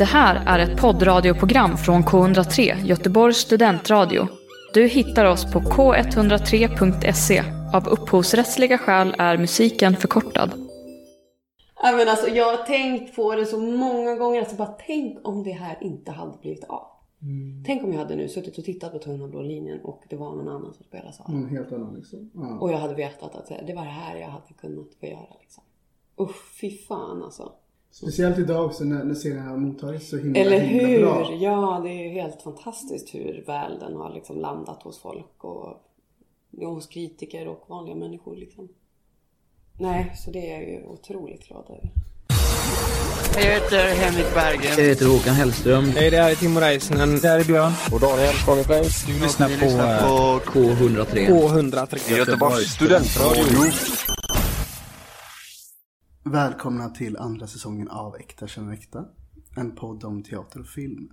Det här är ett poddradioprogram från K103, Göteborgs studentradio. Du hittar oss på k103.se. Av upphovsrättsliga skäl är musiken förkortad. Ja, men alltså, jag har tänkt på det så många gånger. Alltså, bara tänk om det här inte hade blivit av. Tänk om jag hade nu suttit och tittat på Tunna blå linjen och det var någon annan som spelade Sara. Mm, helt annan liksom. Ja. Och jag hade vetat att det var det här jag hade kunnat få göra. Liksom. Usch, fy fan alltså. Speciellt idag också när, när serien har mottagits så himla, Eller himla hur? bra. Ja, det är ju helt fantastiskt hur väl den har liksom landat hos folk och och hos kritiker och vanliga människor liksom. Nej, så det är jag ju otroligt glad över. Jag heter Henrik Berggren. Jag heter Håkan Hellström. Hej, det här är Timo Räisänen. Det här är Björn. Och Daniel Fagerfors. Du lyssnar på På K103. K103. Göteborgs studentradio. Välkomna till andra säsongen av Äkta känner äkta. En podd om teater och film.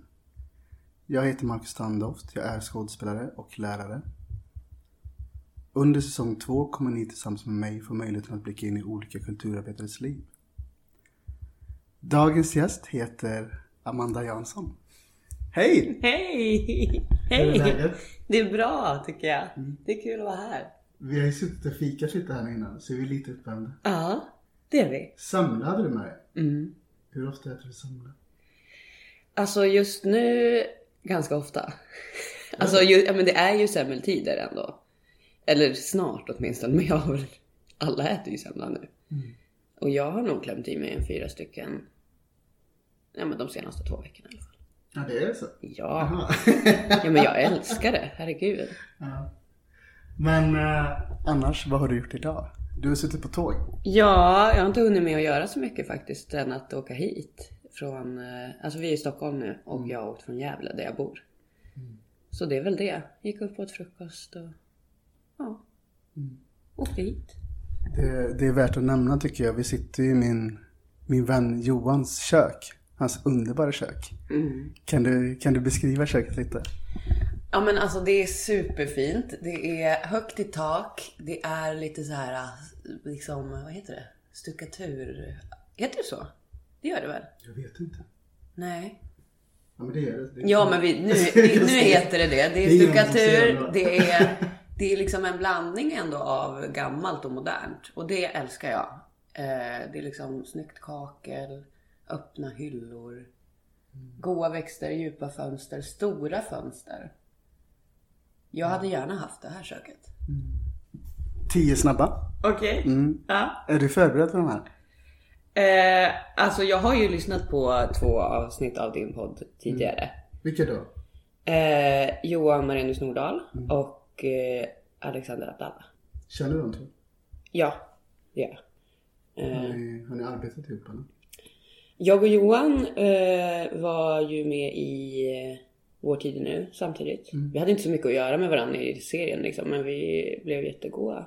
Jag heter Marcus Standoft. Jag är skådespelare och lärare. Under säsong två kommer ni tillsammans med mig få möjligheten att blicka in i olika kulturarbetares liv. Dagens gäst heter Amanda Jansson. Hej! Hej! Hur är Hej! läget? Det är bra tycker jag. Det är kul att vara här. Vi har ju suttit och fikat lite här innan så vi är lite uppvärmda. Ja, det är vi. Semla hade du med. Mm. Hur ofta äter du semla? Alltså just nu ganska ofta. Alltså ju, ja, men det är ju semmeltider ändå. Eller snart åtminstone. Men jag har väl, alla äter ju semla nu. Och jag har nog klämt i mig en fyra stycken. Ja men de senaste två veckorna i alla fall. Ja, det är så. Ja, ja men jag älskar det. Herregud. ja. Men eh, annars, vad har du gjort idag? Du har suttit på tåg. Ja, jag har inte hunnit med att göra så mycket faktiskt än att åka hit. Från, eh, alltså vi är i Stockholm nu och jag har åkt från Gävle där jag bor. Så det är väl det. Gick upp åt frukost och ja, åkte hit. Det, det är värt att nämna tycker jag. Vi sitter i min, min vän Johans kök. Hans underbara kök. Kan, du, kan du beskriva köket lite? Ja men alltså det är superfint. Det är högt i tak. Det är lite så här, liksom, vad heter det? Stuckatur. Heter det så? Det gör det väl? Jag vet inte. Nej. Ja, men det är det. det. Ja men vi, nu, det, nu heter det det. Det är stuckatur. Det är, det är liksom en blandning ändå av gammalt och modernt. Och det älskar jag. Eh, det är liksom snyggt kakel, öppna hyllor, goa växter, djupa fönster, stora fönster. Jag hade gärna haft det här köket. Tio snabba. Okej. Mm. Ja. Är du förberedd för de här? Eh, alltså jag har ju lyssnat på två avsnitt av din podd tidigare. Vilka då? Eh, Johan Marinus Nordahl och eh, Alexander Abdallah. Känner du de två? Ja, det gör jag. Har Eh, ni, har ni arbetat ihop eller? jag och Johan eh, var ju med i eh, Vår tid nu samtidigt. Vi hade inte så mycket att göra med varandra i serien liksom, men vi blev jättegoda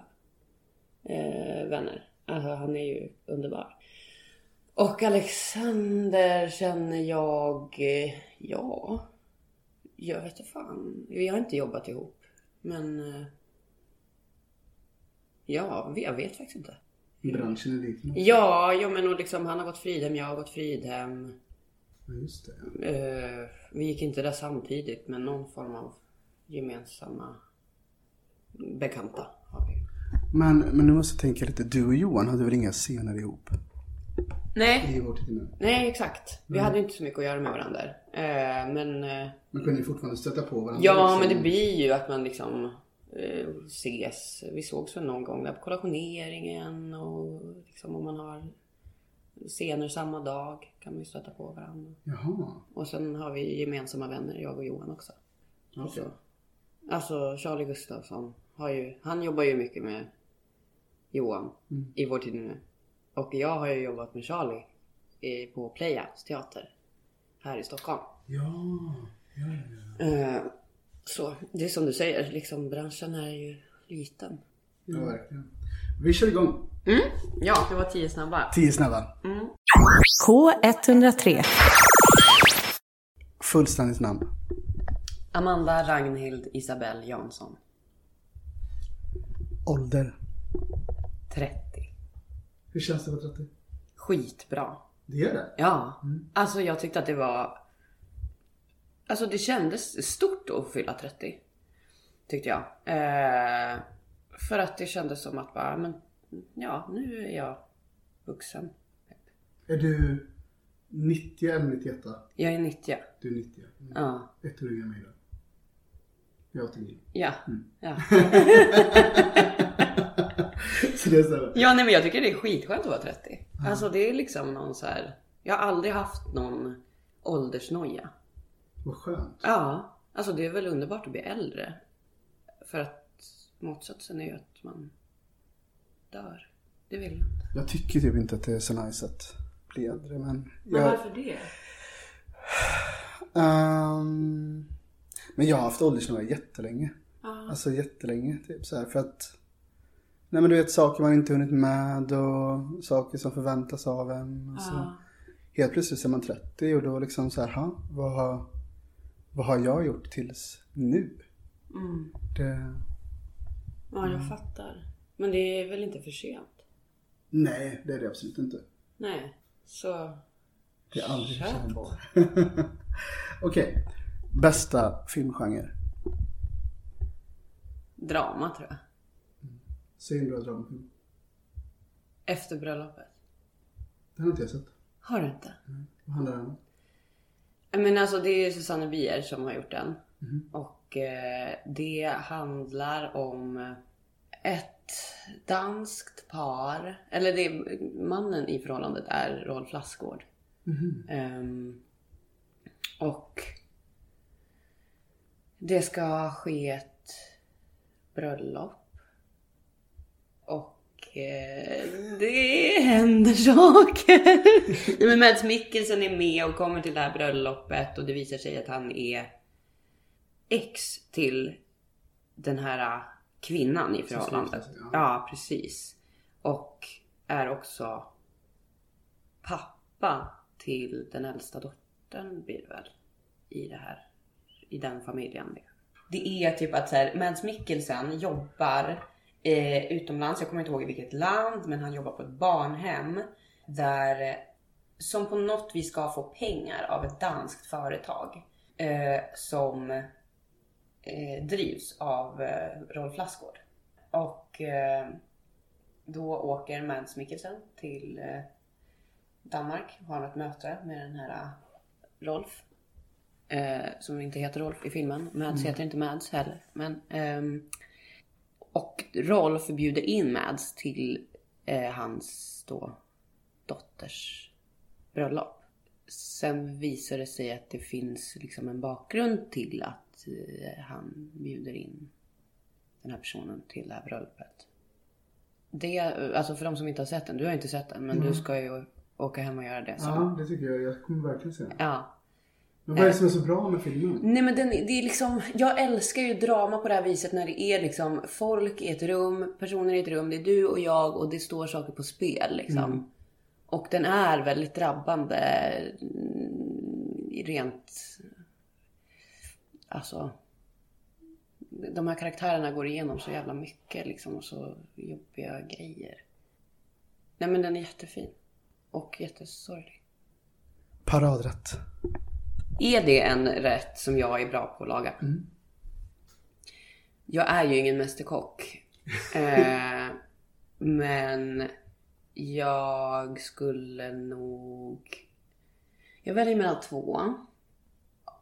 eh, vänner. Alltså han är ju underbar. Och Alexander känner jag, eh, ja, jag vet inte fan. Vi har inte jobbat ihop. Men eh, ja, jag vet faktiskt inte. Branschen är liten. Ja, ja men och liksom, han har gått Fridhem, jag har gått Fridhem. Just det. Eh, vi gick inte där samtidigt, men någon form av gemensamma bekanta har vi. Men, men nu måste jag tänka lite. Du och Johan hade väl inga scener ihop? Nej, nej exakt. Vi hade inte så mycket att göra med varandra. Eh, men eh, Men kunde ni fortfarande stöta på varandra? ja, liksom? men det blir ju att man liksom eh, ses. Vi sågs väl någon gång där på kollationeringen och liksom om man har scener samma dag kan man ju stöta på varandra. Jaha. Och sen har vi gemensamma vänner, jag och Johan också. Okej. Så. Alltså Charlie Gustafsson har ju, han jobbar ju mycket med Johan i vår tid nu. Och jag har ju jobbat med Charlie i, på Playas teater här i Stockholm. Ja. Ja, ja. Eh, så det är som du säger, liksom branschen är ju liten. ja verkligen. Vi kör igång. Ja, det var tio snabba. Tio snabba. K103. Fullständigt namn. Amanda Ragnhild Isabell Jansson. Ålder. 30. Hur känns det att vara 30? Skitbra. Det är det? Ja. Alltså jag tyckte att det var... Alltså det kändes stort att fylla 30. Tyckte jag. Eh, för att det kändes som att bara, men ja, nu är jag vuxen. Är du 90 eller 91? Jag är 90. Du är 90. Mm. Ja. Ett år yngre än mig då. Jag är 89. Ja. ja. Så det är så här. Ja, nej men jag tycker det är skitskönt att vara 30. Alltså det är liksom någon så här. Jag har aldrig haft någon åldersnoja. Vad skönt. Ja, alltså det är väl underbart att bli äldre. För att motsatsen är ju att man dör. Det vill jag inte. Jag tycker typ inte att det är så nice att bli äldre men... Men Jag, varför det? Ehm, men jag har haft åldersnoja jättelänge. Alltså jättelänge. Typ så här, för att... Nej men du vet saker man inte hunnit med och saker som förväntas av en. Och så. Helt plötsligt så är man 30 och då liksom så här, ha, vad har, vad har jag gjort tills nu? Det, Ja, jag fattar. Men det är väl inte för sent? nej, det är det absolut inte. Nej, så Det är aldrig för sent. Okej, bästa filmgenre? Drama tror jag. Säg en bra dramafilm. Efter bröllopet. Den har inte jag sett. Har du inte? Vad handlar den om? Men alltså det är Susanne Bier som har gjort den. Och eh, det handlar om ett danskt par. Eller det, mannen i förhållandet är Rolf Lassgård. Ehm, och det ska ske ett bröllop. Och eh, det händer saker. Nej, men Mads Mikkelsen är med och kommer till det här bröllopet och det visar sig att han är ex till den här kvinnan i förhållandet. ja. Ja, precis. Och är också pappa till den äldsta dottern blir det väl i det här, i den familjen. Det är typ att så här, Mads Mikkelsen jobbar eh, utomlands, jag kommer inte ihåg i vilket land, men han jobbar på ett barnhem där eh, som på något vis ska få pengar av ett danskt företag eh, som eh, drivs av eh, Rolf Lassgård. Och eh, då åker Mads Mikkelsen till eh, Danmark och har ett möte med den här eh, Rolf. Eh, som inte heter Rolf i filmen. Mads heter inte Mads heller. Men, ehm, och Rolf bjuder in Mads till eh, hans då dotters bröllop. Sen visar det sig att det finns liksom en bakgrund till att eh, han bjuder in den här personen till det här bröllopet. Det, alltså för de som inte har sett den, du har inte sett den men du ska ju åka hem och göra det sen. Ja, det tycker jag. Jag kommer verkligen se den. Ja. Men vad är det som är så bra med filmen? Nej men den, det är liksom, jag älskar ju drama på det här viset när det är liksom folk i ett rum, personer i ett rum, det är du och jag och det står saker på spel liksom. Och den är väldigt drabbande mm, rent, alltså. De här karaktärerna går igenom så jävla mycket liksom och så jobbiga grejer. Nej men den är jättefin. Och jättesorglig. Paradrätt. Är det en rätt som jag är bra på att laga? Jag är ju ingen mästerkock. eh, men jag skulle nog... Jag väljer mellan två.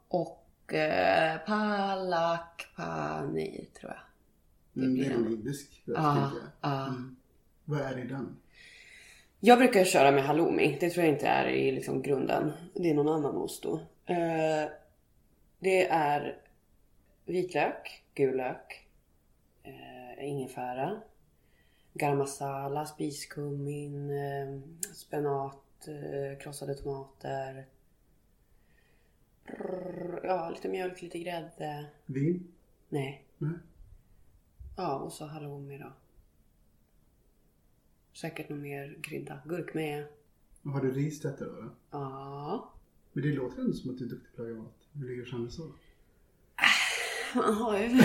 Och eh, palak pani tror jag. Mm, det blir är en indisk rätt, Ja, ja. Mm. Vad är det i den? Jag brukar köra med halloumi. Det tror jag inte är i liksom grunden. Det är någon annan ost då. Eh, det är vitlök, gul lök, eh, ingefära, garam masala, spiskummin, eh, spenat, eh, krossade tomater. Ja, lite mjölk, lite grädde. Vin? Nej. Nej. Ja, och så halloumi då. Säkert någon mer krydda. Gurk med. Och har du ris till detta då? Ja. Men det låter ändå som att du är duktig på att laga mat. Hur ligger du så? Man har ju...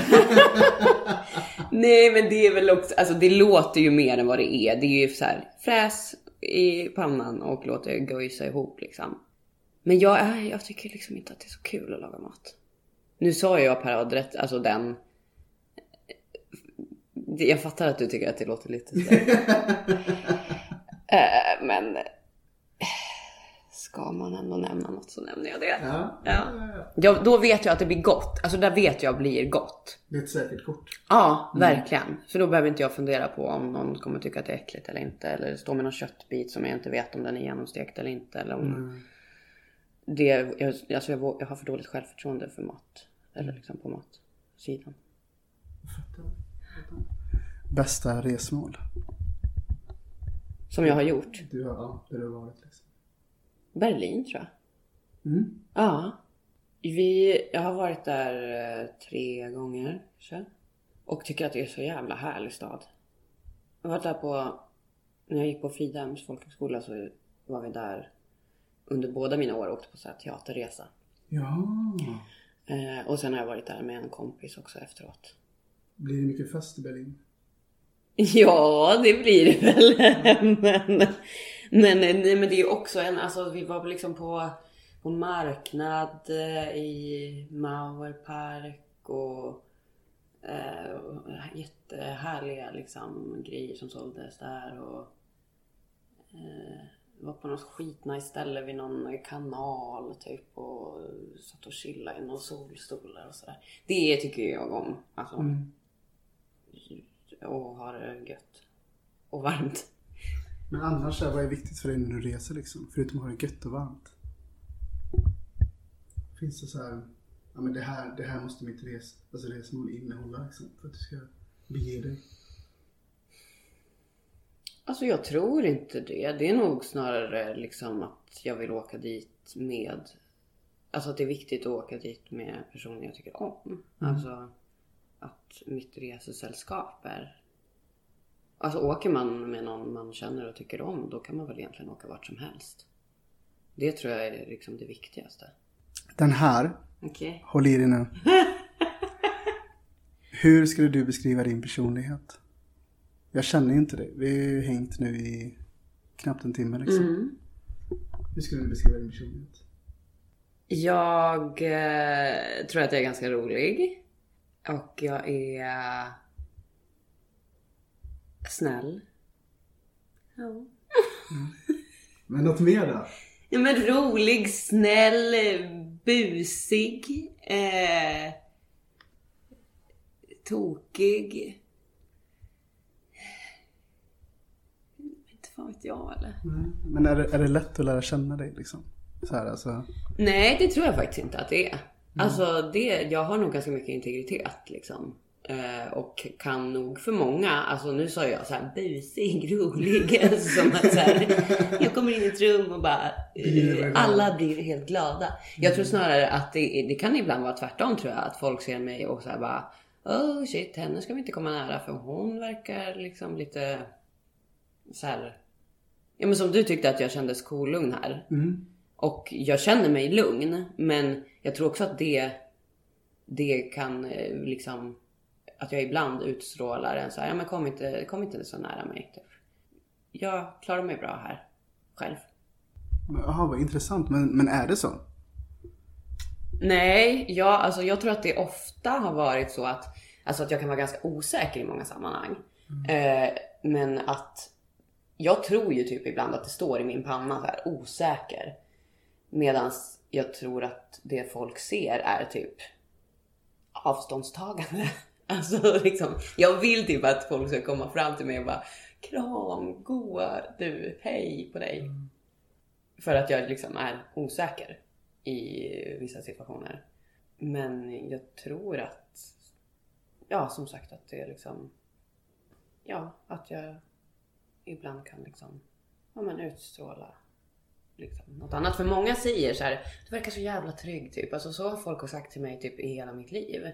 Nej men det är väl också, alltså det låter ju mer än vad det är. Det är ju så här, fräs i pannan och låter det gojsa ihop liksom. Men jag, är, jag tycker liksom inte att det är så kul att laga mat. Nu sa jag paradrätt, alltså den. Jag fattar att du tycker att det låter lite sådär. Eh, Men ska man ändå nämna något så nämner jag det. Ja. Ja. Ja, då vet jag att det blir gott. Alltså där vet jag blir gott. Det är ett säkert kort. Ja, verkligen. För då behöver inte jag fundera på om någon kommer tycka att det är äckligt eller inte. Eller stå med någon köttbit som jag inte vet om den är genomstekt eller inte. Eller om det, jag, alltså jag, jag har för dåligt självförtroende för mat. Eller liksom på matsidan. Bästa resmål? Som jag har gjort. Du har, ja, där du har varit liksom. Berlin tror jag. Mm. Ja. Vi, jag har varit där eh, tre gånger kanske. Och tycker att det är så jävla härlig stad. Jag varit där på, när jag gick på Fridhems folkhögskola så var vi där under båda mina år åkte på så här teaterresa. Ja. Eh, och sen har jag varit där med en kompis också efteråt. Blir det mycket fest i Berlin? Ja, det blir det väl. men, men, nej, men det är ju också en, alltså vi var liksom på, på marknad eh, i Mauerpark och eh, jättehärliga liksom grejer som såldes där och eh, var på något skitnice ställe vid någon kanal typ och satt och chillade i några solstolar och sådär. Det tycker jag om. Alltså och har det gött. Och varmt. Men annars, vad är viktigt för dig när du reser liksom? Förutom att ha det gött och varmt. Finns det så här, ja men det här, det här måste mitt res, alltså resmål innehålla liksom, för att du ska bege dig? Alltså jag tror inte det. Det är nog snarare liksom att jag vill åka dit med... Alltså att det är viktigt att åka dit med personer jag tycker om. Alltså att mitt resesällskap är... Alltså åker man med någon man känner och tycker om då kan man väl egentligen åka vart som helst. Det tror jag är liksom det viktigaste. Den här, Okej. håll i dig nu. Hur skulle du beskriva din personlighet? Jag känner inte dig. Vi har ju hängt nu i knappt en timme liksom. Hur skulle du beskriva din personlighet? Jag eh, tror att jag är ganska rolig. Och jag är snäll. Ja. Men något mer då? ja men rolig, snäll, busig. Eh, tokig. Inte fan vet jag eller? Men är det, är det lätt att lära känna dig liksom? Så här, alltså. Nej, det tror jag faktiskt inte att det är. Alltså, det, jag har nog ganska mycket integritet liksom. Eh, och kan nog för många, alltså nu sa jag så här busig, rolig. Alltså, som att så här, jag kommer in i ett rum och bara, eh, alla blir helt glada. Jag tror snarare att det, det kan ibland vara tvärtom tror jag. Att folk ser mig och så här bara, oh shit, henne ska vi inte komma nära för hon verkar liksom lite så här. Ja men som du tyckte att jag kändes kolugn här. Och jag känner mig lugn, men jag tror också att det, det kan eh, liksom, att jag ibland utstrålar en så här, ja men kom inte, kom inte så nära mig. Typ. Jag klarar mig bra här, själv. Jaha, vad intressant. Men, men är det så? Nej, jag, alltså jag tror att det ofta har varit så att, alltså att jag kan vara ganska osäker i många sammanhang. Eh, men att jag tror ju typ ibland att det står i min panna så här osäker. Medan jag tror att det folk ser är typ avståndstagande. Alltså liksom, jag vill typ att folk ska komma fram till mig och bara kram, goa du, hej på dig. För att jag liksom är osäker i vissa situationer. Men jag tror att, ja som sagt att det är liksom, ja att jag ibland kan liksom, ja men utstråla liksom något annat. För många säger så här, du verkar så jävla trygg typ. Alltså så har folk sagt till mig typ i hela mitt liv.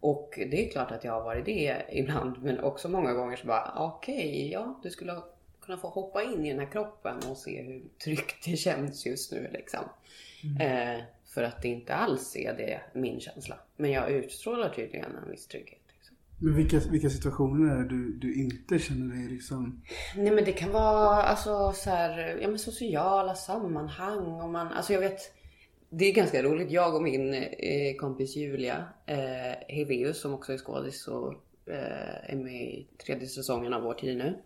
Och det är klart att jag har varit det ibland. Men också många gånger så bara, okej, ja du skulle ha kunnat få hoppa in i den här kroppen och se hur tryggt det känns just nu liksom. Eh, för att det inte alls är det min känsla. Men jag utstrålar tydligen en viss trygghet. Men vilka, vilka situationer är det du, du inte känner dig liksom... Nej men det kan vara alltså så här, ja men sociala sammanhang och man, alltså jag vet det är ganska roligt. Jag och min eh, kompis Julia eh, Heveus som också är skådis och eh, är med i tredje säsongen av Vår tid nu.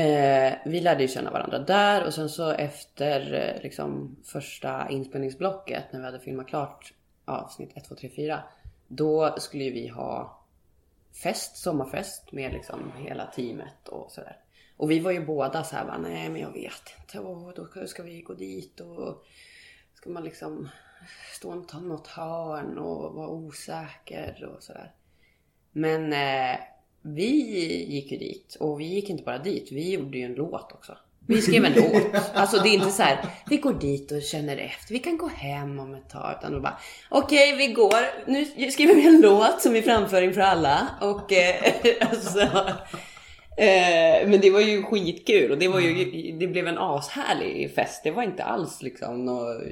Eh, vi lärde ju känna varandra där och sen så efter eh, liksom första inspelningsblocket när vi hade filmat klart avsnitt 1, 2, 3, 4. Då skulle ju vi ha fest, sommarfest med liksom hela teamet och sådär. Och vi var ju båda så här, bara, nej men jag vet inte, och då ska vi gå dit och ska man liksom stå och ta något hörn och vara osäker och sådär. Men eh, vi gick ju dit och vi gick inte bara dit, vi gjorde ju en låt också. Vi skrev en låt. Alltså det är inte så här, vi går dit och känner efter, vi kan gå hem om ett tag. Utan då bara, okej okay, vi går, nu skriver vi en låt som vi framför inför alla. Och eh, alltså, eh, men det var ju skitkul och det var ju, det blev en ashärlig fest. Det var inte alls liksom något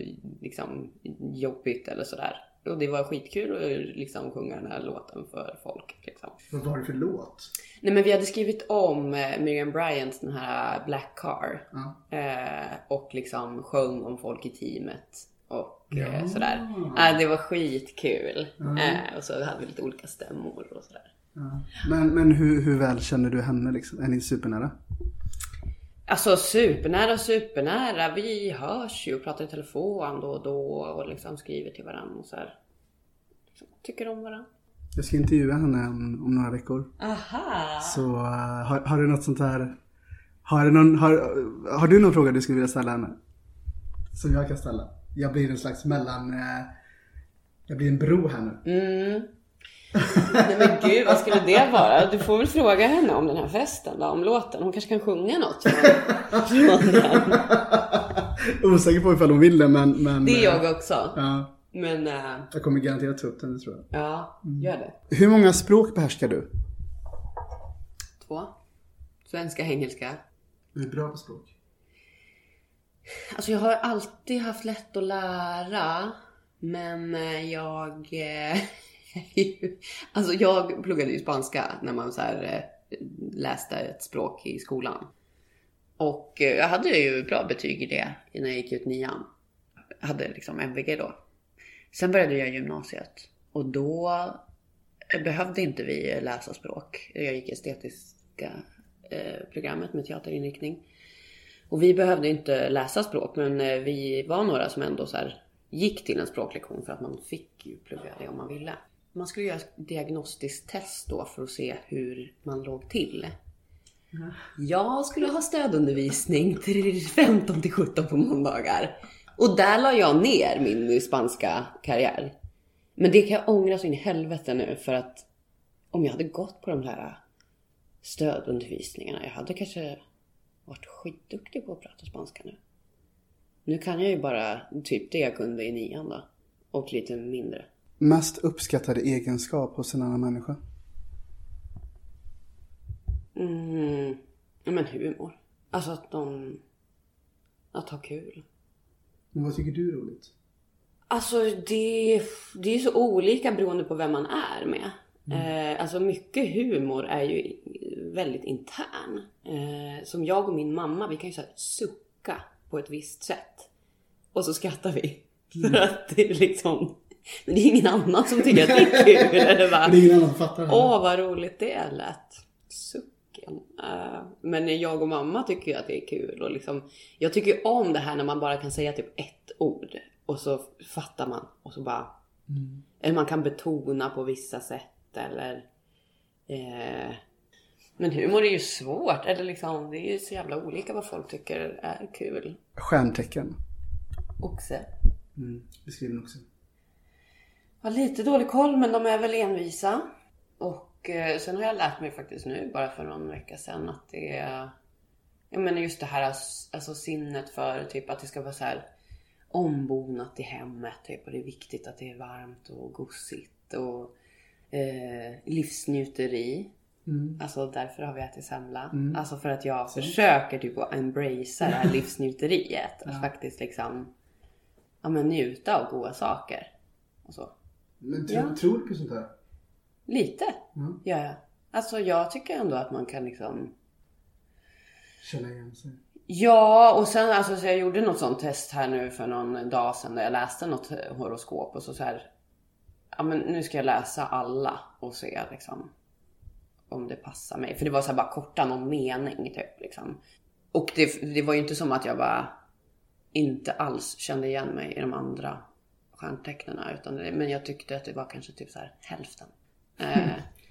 liksom, jobbigt eller sådär. Och det var skitkul att liksom sjunga den här låten för folk. Liksom. Vad var det för låt? Nej men vi hade skrivit om eh, Miriam Bryants den här Black Car. Ja. Eh, och liksom sjöng om folk i teamet. Och Ja. eh, sådär. Eh, det var skitkul. Ja. Eh, och så hade vi lite olika stämmor och sådär. Ja. Men, men hur, hur väl känner du henne liksom? Är ni supernära? Alltså supernära, supernära. Vi hörs ju och pratar i telefon då och då och liksom skriver till varandra och så här. Liksom, Tycker om varandra. Jag ska intervjua henne om, om några veckor. Aha! Så eh, har, har du något sånt här... Har du, någon, har, har du någon fråga du skulle vilja ställa henne? Som jag kan ställa? Jag blir en slags mellan... Eh, jag blir en bro här nu. Mm. Nej men gud, vad skulle det vara? Du får väl fråga henne om den här festen då, om låten. Hon kanske kan sjunga något från, från den. Osäker på ifall hon vill det men... men Det är eh, jag också. Ja, Men äh, jag kommer garanterat ta upp den, det tror jag. ja, gör det. Hur många språk behärskar du? Två. Svenska, engelska. Du är bra på språk. Alltså jag har alltid haft lätt att lära. Men eh, jag... alltså jag pluggade ju spanska när man så här, eh, läste ett språk i skolan. Och eh, jag hade ju bra betyg i det innan jag gick ut nian. Jag hade liksom MVG då. Sen började jag gymnasiet. Och då behövde inte vi läsa språk. Jag gick estetiska eh, programmet med teaterinriktning. Och vi behövde inte läsa språk men vi var några som ändå så här gick till en språklektion för att man fick ju plugga det om man ville. Man skulle göra ett diagnostiskt test då för att se hur man låg till. Jag skulle ha stödundervisning till 15 till 17 på måndagar. Och där la jag ner min spanska karriär. Men det kan jag ångra så in i helvete nu för att om jag hade gått på de här stödundervisningarna, jag hade kanske varit skitduktig på att prata spanska nu. Nu kan jag ju bara typ det jag kunde i nian då. Och lite mindre. Mest uppskattade egenskap hos en annan människa? Mm, men humor. Alltså att de... Att ha kul. Men vad tycker du är roligt? Alltså det, det är så olika beroende på vem man är med. Eh, alltså mycket humor är ju väldigt intern. Eh, som jag och min mamma, vi kan ju så sucka på ett visst sätt. Och så skrattar vi. För att det är liksom... Men det är ingen annan som tycker att det är kul. Eller bara, Det är ingen annan som fattar det. Åh vad roligt det lät. Sucken. Eh, men jag och mamma tycker ju att det är kul. Och liksom, jag tycker ju om det här när man bara kan säga typ ett ord. Och så fattar man. Och så bara... Eller man kan betona på vissa sätt. Eller... Eh, men humor är ju svårt. Eller liksom, det är ju så jävla olika vad folk tycker är kul. Stjärntecken. Oxe. Mm. Beskriv den också. Har lite dålig koll men de är väl envisa. Och eh, sen har jag lärt mig faktiskt nu, bara för någon vecka sedan, att det är... Jag menar just det här alltså sinnet för typ att det ska vara så här ombonat i hemmet. Typ, och det är viktigt att det är varmt och gosigt. Och eh, livsnjuteri. Alltså därför har vi ätit semla. Alltså för att jag försöker typ att embracea det här livsnjuteriet. Att faktiskt liksom ja, men njuta av goda saker. Och så. Men tro, Ja. tror du på sånt här? Lite Mm. gör jag. Alltså jag tycker ändå att man kan liksom Känna igen sig. Ja, och sen alltså så jag gjorde något sånt test här nu för någon dag sedan där jag läste något horoskop och så, så här. Ja, men nu ska jag läsa alla och se liksom om det passar mig. För det var så här bara korta någon mening typ liksom. Och det, det var ju inte som att jag bara inte alls kände igen mig i de andra stjärntecknen. Utan det, men jag tyckte att det var kanske typ så här hälften. Eh,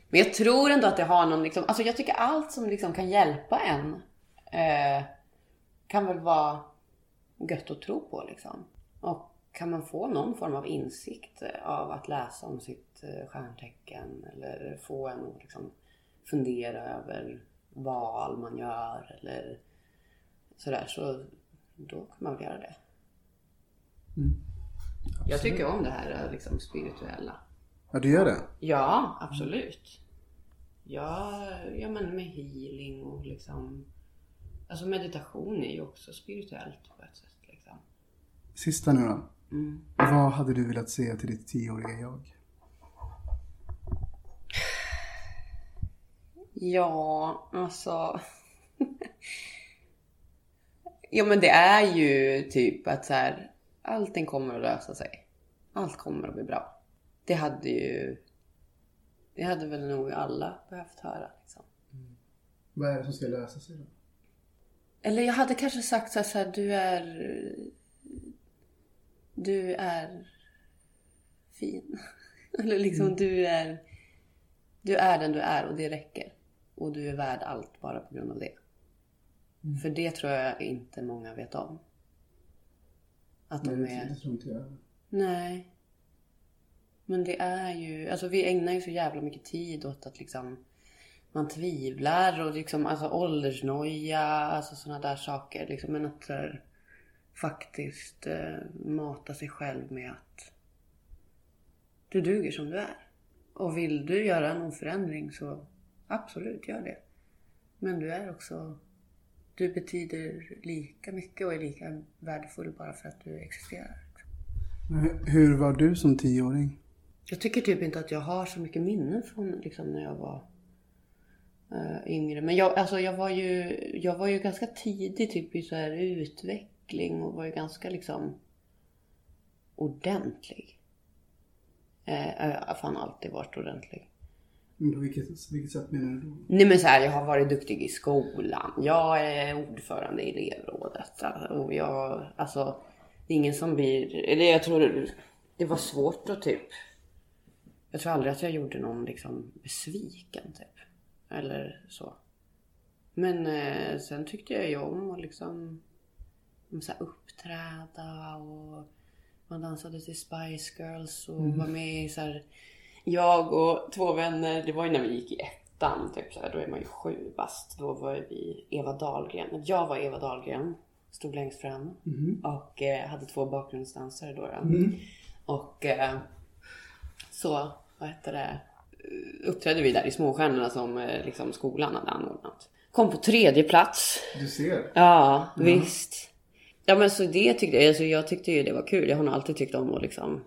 men jag tror ändå att det har någon liksom, alltså jag tycker allt som liksom kan hjälpa en eh, kan väl vara gött att tro på liksom. Och kan man få någon form av insikt eh, av att läsa om sitt eh, stjärntecken eller få en att liksom fundera över val man gör eller sådär så då kan man väl göra det. Mm. Jag tycker om det här liksom spirituella. Ja, du gör det? Ja, absolut. Ja, ja men med healing och liksom Alltså meditation är ju också spirituellt på ett sätt liksom. Sista nu då. Mm. Vad hade du velat säga till ditt tioåriga jag? Ja, alltså. ja men det är ju typ att så här, allting kommer att lösa sig. Allt kommer att bli bra. Det hade ju, det hade väl nog alla behövt höra liksom. Vad är det som ska lösa sig då? Eller jag hade kanske sagt så här, så här du är, du är fin. Eller liksom du är, du är den du är och det räcker. Och du är värd allt bara på grund av det. För det tror jag inte många vet om. Att de är... Det tror inte jag. Nej. Men det är ju, alltså vi ägnar ju så jävla mycket tid åt att liksom man tvivlar och liksom alltså åldersnoja, alltså sådana där saker. Liksom, men att här, faktiskt eh, mata sig själv med att du duger som du är. Och vill du göra någon förändring så absolut, gör det. Men du är också, du betyder lika mycket och är lika värdefull bara för att du existerar. Hur var du som tioåring? Jag tycker typ inte att jag har så mycket minnen från liksom, när jag var eh, yngre. Men jag, alltså, jag, var ju, jag var ju ganska tidig typ, i så här utveckling och var ju ganska liksom ordentlig. Eh, jag har fan alltid varit ordentlig. På vilket, vilket sätt menar du då? Nej men så här, jag har varit duktig i skolan. Jag är ordförande i elevrådet. Och jag, alltså, det är ingen som blir, eller jag tror det var svårt att typ, jag tror aldrig att jag gjorde någon liksom besviken typ. Eller så. Men eh, sen tyckte jag ju om att liksom om så här, uppträda och man dansade till Spice Girls och var med i så här, jag och två vänner, det var ju när vi gick i ettan, typ så här, då är man ju sju bast. Då var vi Eva Dahlgren. Jag var Eva Dahlgren, stod längst fram och eh, hade två bakgrundsdansare då. då. Och eh, så, vad hette det, uppträdde vi där i Småstjärnorna som eh, liksom skolan hade anordnat. Kom på tredje plats. Du ser. Ja, visst. Ja men så det tyckte jag, alltså jag tyckte ju det var kul. Jag har nog alltid tyckt om att liksom,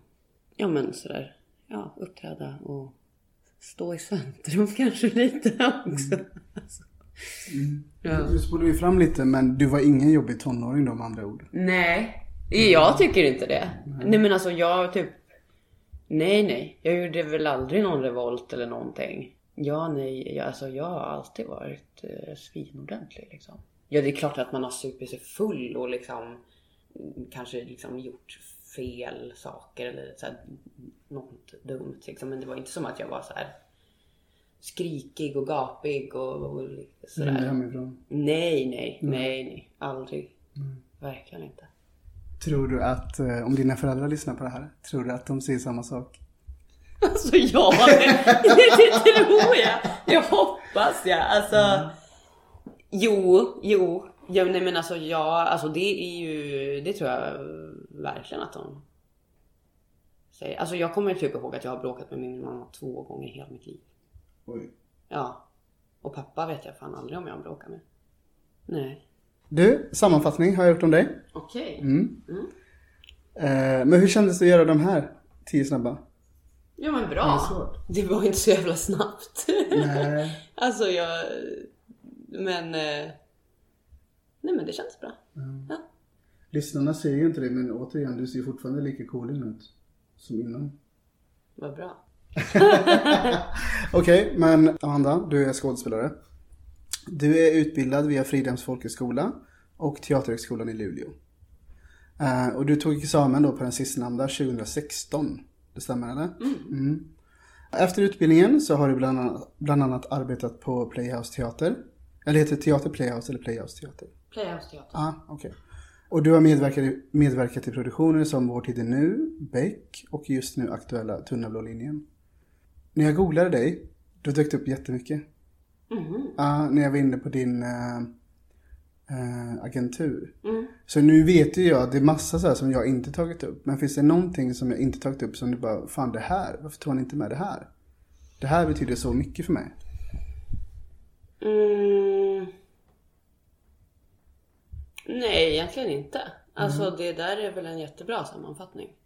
ja men sådär, ja uppträda och stå i centrum kanske lite också. Alltså. Ja. Du spolade ju fram lite men du var ingen jobbig tonåring då med andra ord. Nej, jag tycker inte det. Nej men alltså jag typ, nej nej, jag gjorde väl aldrig någon revolt eller någonting. Ja nej, jag, alltså jag har alltid varit eh, svinordentlig liksom. Ja det är klart att man har supit sig full och liksom mm, kanske liksom gjort fel saker eller så här, något dumt liksom. Men det var inte som att jag var så här skrikig och gapig och, och sådär. Ringde hemifrån. Nej, nej, nej, nej. Aldrig. Verkligen inte. Tror du att, eh, om dina föräldrar lyssnar på det här, tror du att de säger samma sak? Alltså ja, det, det tror jag. Jag hoppas jag. Alltså. Jo, jo. Ja, nej men alltså ja, alltså det är ju, det tror jag verkligen att de säger. Alltså jag kommer typ ihåg att jag har bråkat med min mamma två gånger i hela mitt liv. Oj. Ja. Och pappa vet jag fan aldrig om jag har bråkat med. Nej. Du, sammanfattning har jag gjort om dig. Okej. Mm. Eh, men hur kändes det att göra de här tio snabba? Ja men det bra. svårt? Det var inte så jävla snabbt. Nej. alltså jag... Men... eh, Nej men det känns bra. Ja. Lyssnarna ser ju inte det men återigen, du ser fortfarande lika cool ut som innan. Vad bra. Okej, men Amanda, du är skådespelare. Du är utbildad via Fridhems folkhögskola och Teaterhögskolan i Luleå. Eh, och du tog examen då på den sistnämnda 2016. Det stämmer eller? Mm. Efter utbildningen så har du bland annat, bland annat arbetat på Playhouse Teater. Eller heter det Teater Playhouse eller Playhouse Teater? Playhouse Teater. Ah, okej. Och du har medverkat, i- medverkat i produktioner som Vår tid är nu, Beck och just nu aktuella Tunna blå linjen. När jag googlade dig, då dök det upp jättemycket. Mhm. Ja, när jag var inne på din eh, eh, agentur. Mm. Så nu vet ju jag att det är massa så här som jag inte tagit upp. Men finns det någonting som jag inte tagit upp som du bara, fan det här, varför tog han inte med det här? Det här betyder så mycket för mig. Mm. Nej, egentligen inte. Alltså det där är väl en jättebra sammanfattning.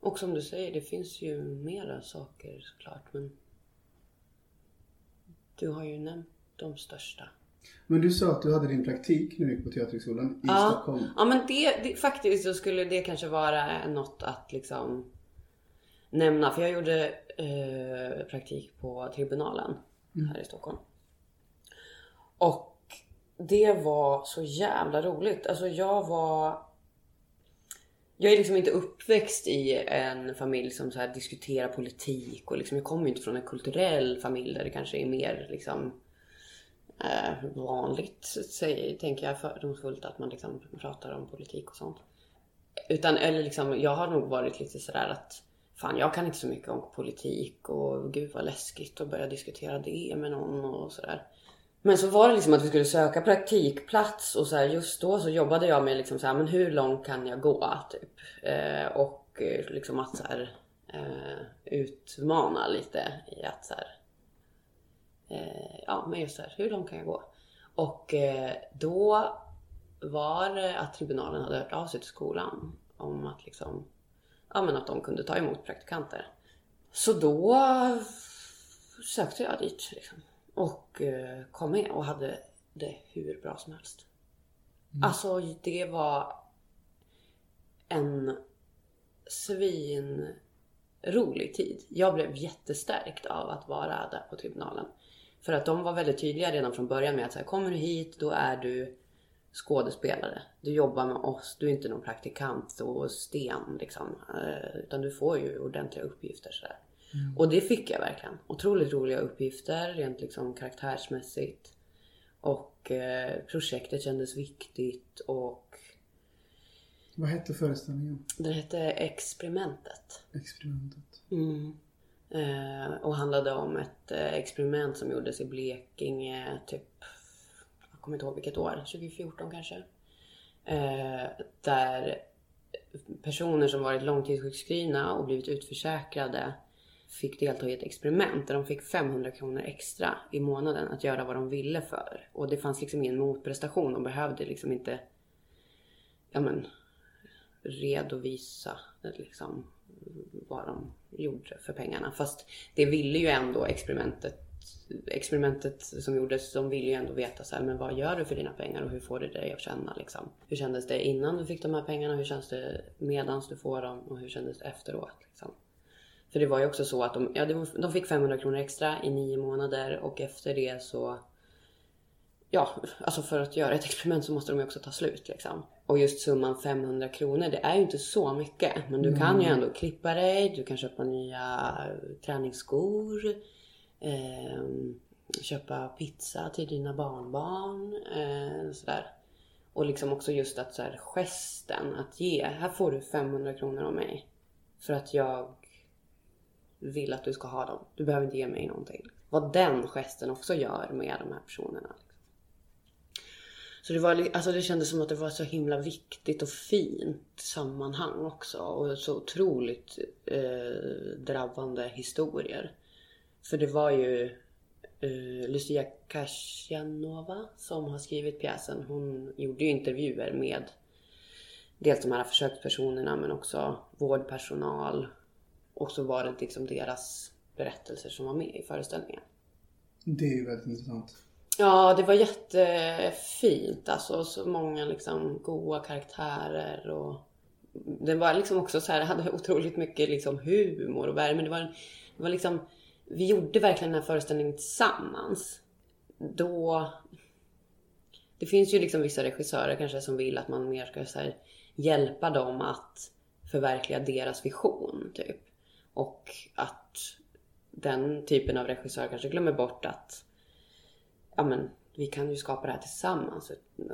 Och som du säger, det finns ju mera saker såklart. Men du har ju nämnt de största. Men du sa att du hade din praktik när du gick på Teaterhögskolan i Stockholm. Ja men det, det, faktiskt så skulle det kanske vara något att liksom nämna. För jag gjorde eh, praktik på tribunalen här i Stockholm. Och det var så jävla roligt. Alltså jag var... Jag är liksom inte uppväxt i en familj som så här diskuterar politik och liksom, jag kommer ju inte från en kulturell familj där det kanske är mer liksom eh, vanligt, säger, tänker jag fördomsfullt, att man liksom pratar om politik och sånt. Utan, eller liksom, jag har nog varit lite sådär att fan, jag kan inte så mycket om politik och gud vad läskigt att börja diskutera det med någon och sådär. Men så var det liksom att vi skulle söka praktikplats och så här, just då så jobbade jag med liksom så här, men hur långt kan jag gå? Typ. Eh, och eh, liksom att så här, eh, utmana lite i att så här, eh, ja men just så här, hur långt kan jag gå? Och eh, då var det att tribunalen hade hört av sig till skolan om att liksom, ja men att de kunde ta emot praktikanter. Så då sökte jag dit liksom. Och eh, kom med och hade det hur bra som helst. Alltså det var en svinrolig tid. Jag blev jättestärkt av att vara där på tribunalen. För att de var väldigt tydliga redan från början med att så här, kommer du hit då är du skådespelare. Du jobbar med oss, du är inte någon praktikant och sten liksom. Eh, Utan du får ju ordentliga uppgifter sådär. Och det fick jag verkligen. Otroligt roliga uppgifter rent liksom karaktärsmässigt. Och eh, projektet kändes viktigt och Vad hette föreställningen? den hette Experimentet. Experimentet. Mm. Eh, och handlade om ett eh, experiment som gjordes i Blekinge typ, jag kommer inte ihåg vilket år, 2014 kanske. Eh, där personer som varit långtidssjukskrivna och blivit utförsäkrade fick delta i ett experiment där de fick 500 kronor extra i månaden att göra vad de ville för. Och det fanns liksom ingen motprestation. De behövde liksom inte ja men, redovisa liksom, vad de gjorde för pengarna. Fast det ville ju ändå experimentet experimentet som gjordes, de ville ju ändå veta så här, men vad gör du för dina pengar och hur får du dig att känna liksom? Hur kändes det innan du fick de här pengarna? Hur känns det medans du får dem? Och hur kändes det efteråt? Liksom? För det var ju också så att de, ja, de fick 500 kronor extra i nio månader och efter det så Ja, alltså för att göra ett experiment så måste de ju också ta slut liksom. Och just summan 500 kronor, det är ju inte så mycket. Men du kan ju ändå klippa dig, du kan köpa nya träningsskor. Eh, köpa pizza till dina barnbarn. Eh, sådär. Och liksom också just att så här, gesten att ge. Här får du 500 kronor av mig. För att jag vill att du ska ha dem. Du behöver inte ge mig någonting. Vad den gesten också gör med de här personerna. Liksom. Så det, var, alltså det kändes som att det var så himla viktigt och fint sammanhang också. Och så otroligt eh, drabbande historier. För det var ju eh, Lucia Kasianova som har skrivit pjäsen. Hon gjorde ju intervjuer med dels de här försökspersonerna men också vårdpersonal och så var det liksom deras berättelser som var med i föreställningen. Det är ju väldigt intressant. Ja, det var jättefint. Alltså så många liksom goa karaktärer och det var liksom också så här, hade otroligt mycket liksom humor och värme. Det var, det var liksom, vi gjorde verkligen den här föreställningen tillsammans. Då, det finns ju liksom vissa regissörer kanske som vill att man mer ska så här, hjälpa dem att förverkliga deras vision typ. Och att den typen av regissör kanske glömmer bort att ja men vi kan ju skapa det här tillsammans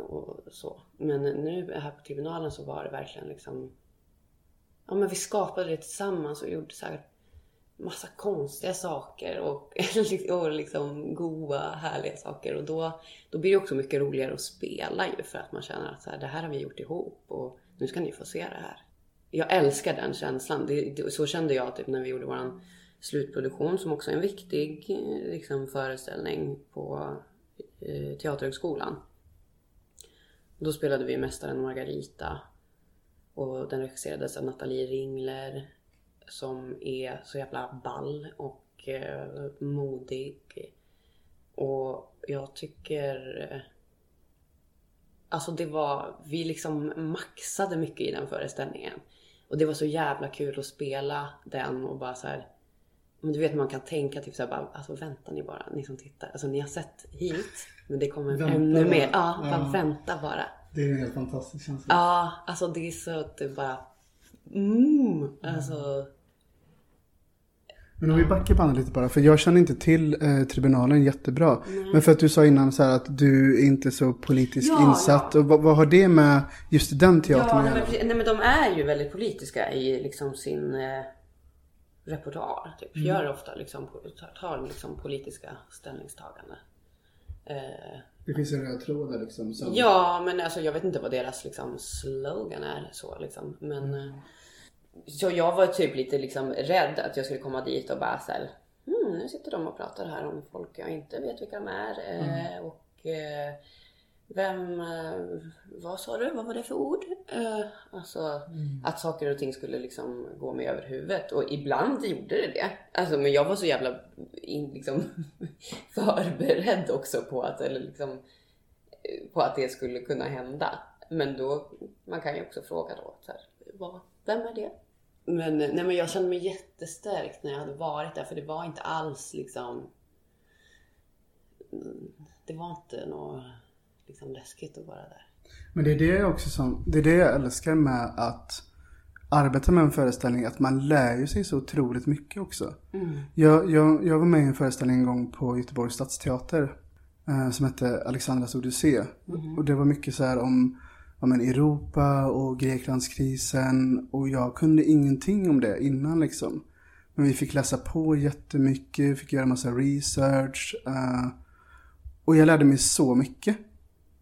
och så. Men nu här på tribunalen så var det verkligen liksom Ja men vi skapade det tillsammans och gjorde så här massa konstiga saker och, och liksom goa, härliga saker. Och då, då blir det också mycket roligare att spela ju för att man känner att så här, det här har vi gjort ihop och nu ska ni få se det här. Jag älskar den känslan. Det, det, så kände jag typ när vi gjorde våran slutproduktion som också är en viktig eh, liksom, föreställning på eh, Teaterhögskolan. Då spelade vi Mästaren Margarita och den regisserades av Nathalie Ringler som är så jävla ball och eh, modig. Och jag tycker... Eh, alltså det var... Vi liksom maxade mycket i den föreställningen. Och det var så jävla kul att spela den och bara så här... Men du vet man kan tänka typ såhär bara, alltså vänta ni bara, ni som tittar. Alltså ni har sett hit, men det kommer Vänta ännu bara. mer. Ja, bara Ja. vänta bara. Det är en helt fantastisk känsla. Ja, alltså det är så att det bara... Mm, alltså... Men om vi backar bandet lite bara, för jag känner inte till eh, tribunalen jättebra. Men för att du sa innan så här att du är inte är så politiskt Ja, insatt. Och vad, vad har det med just den teatern Ja, att nej göra? nej men de är ju väldigt politiska i liksom sin eh, repertoar. Typ. Gör ofta liksom, tar, liksom politiska ställningstaganden. Eh, Det finns en röd tråd där liksom. Som... ja, men alltså jag vet inte vad deras liksom slogan är så liksom. Men eh, så jag var typ lite liksom rädd att jag skulle komma dit och bara så här, hmm, nu sitter de och pratar här om folk jag inte vet vilka de är. Eh, och eh, vem, eh, vad sa du, vad var det för ord? Alltså att saker och ting skulle liksom gå mig över huvudet. Och ibland gjorde det det. Alltså, men jag var så jävla in, liksom, förberedd också på att, eller liksom, på att det skulle kunna hända. Men då, man kan ju också fråga då, så här, vad, vem är det? Men, nej, men jag kände mig jättestärkt när jag hade varit där för det var inte alls liksom mm, det var inte något liksom läskigt att vara där. Men det är det också som, det är det jag älskar med att arbeta med en föreställning, att man lär ju sig så otroligt mycket också. Jag, jag, jag var med i en föreställning en gång på Göteborgs stadsteater eh, som hette Alexandras Odyssé. Och det var mycket så här om ja, men Europa och Greklandskrisen och jag kunde ingenting om det innan liksom. Men vi fick läsa på jättemycket, fick göra massa research. Uh, och jag lärde mig så mycket.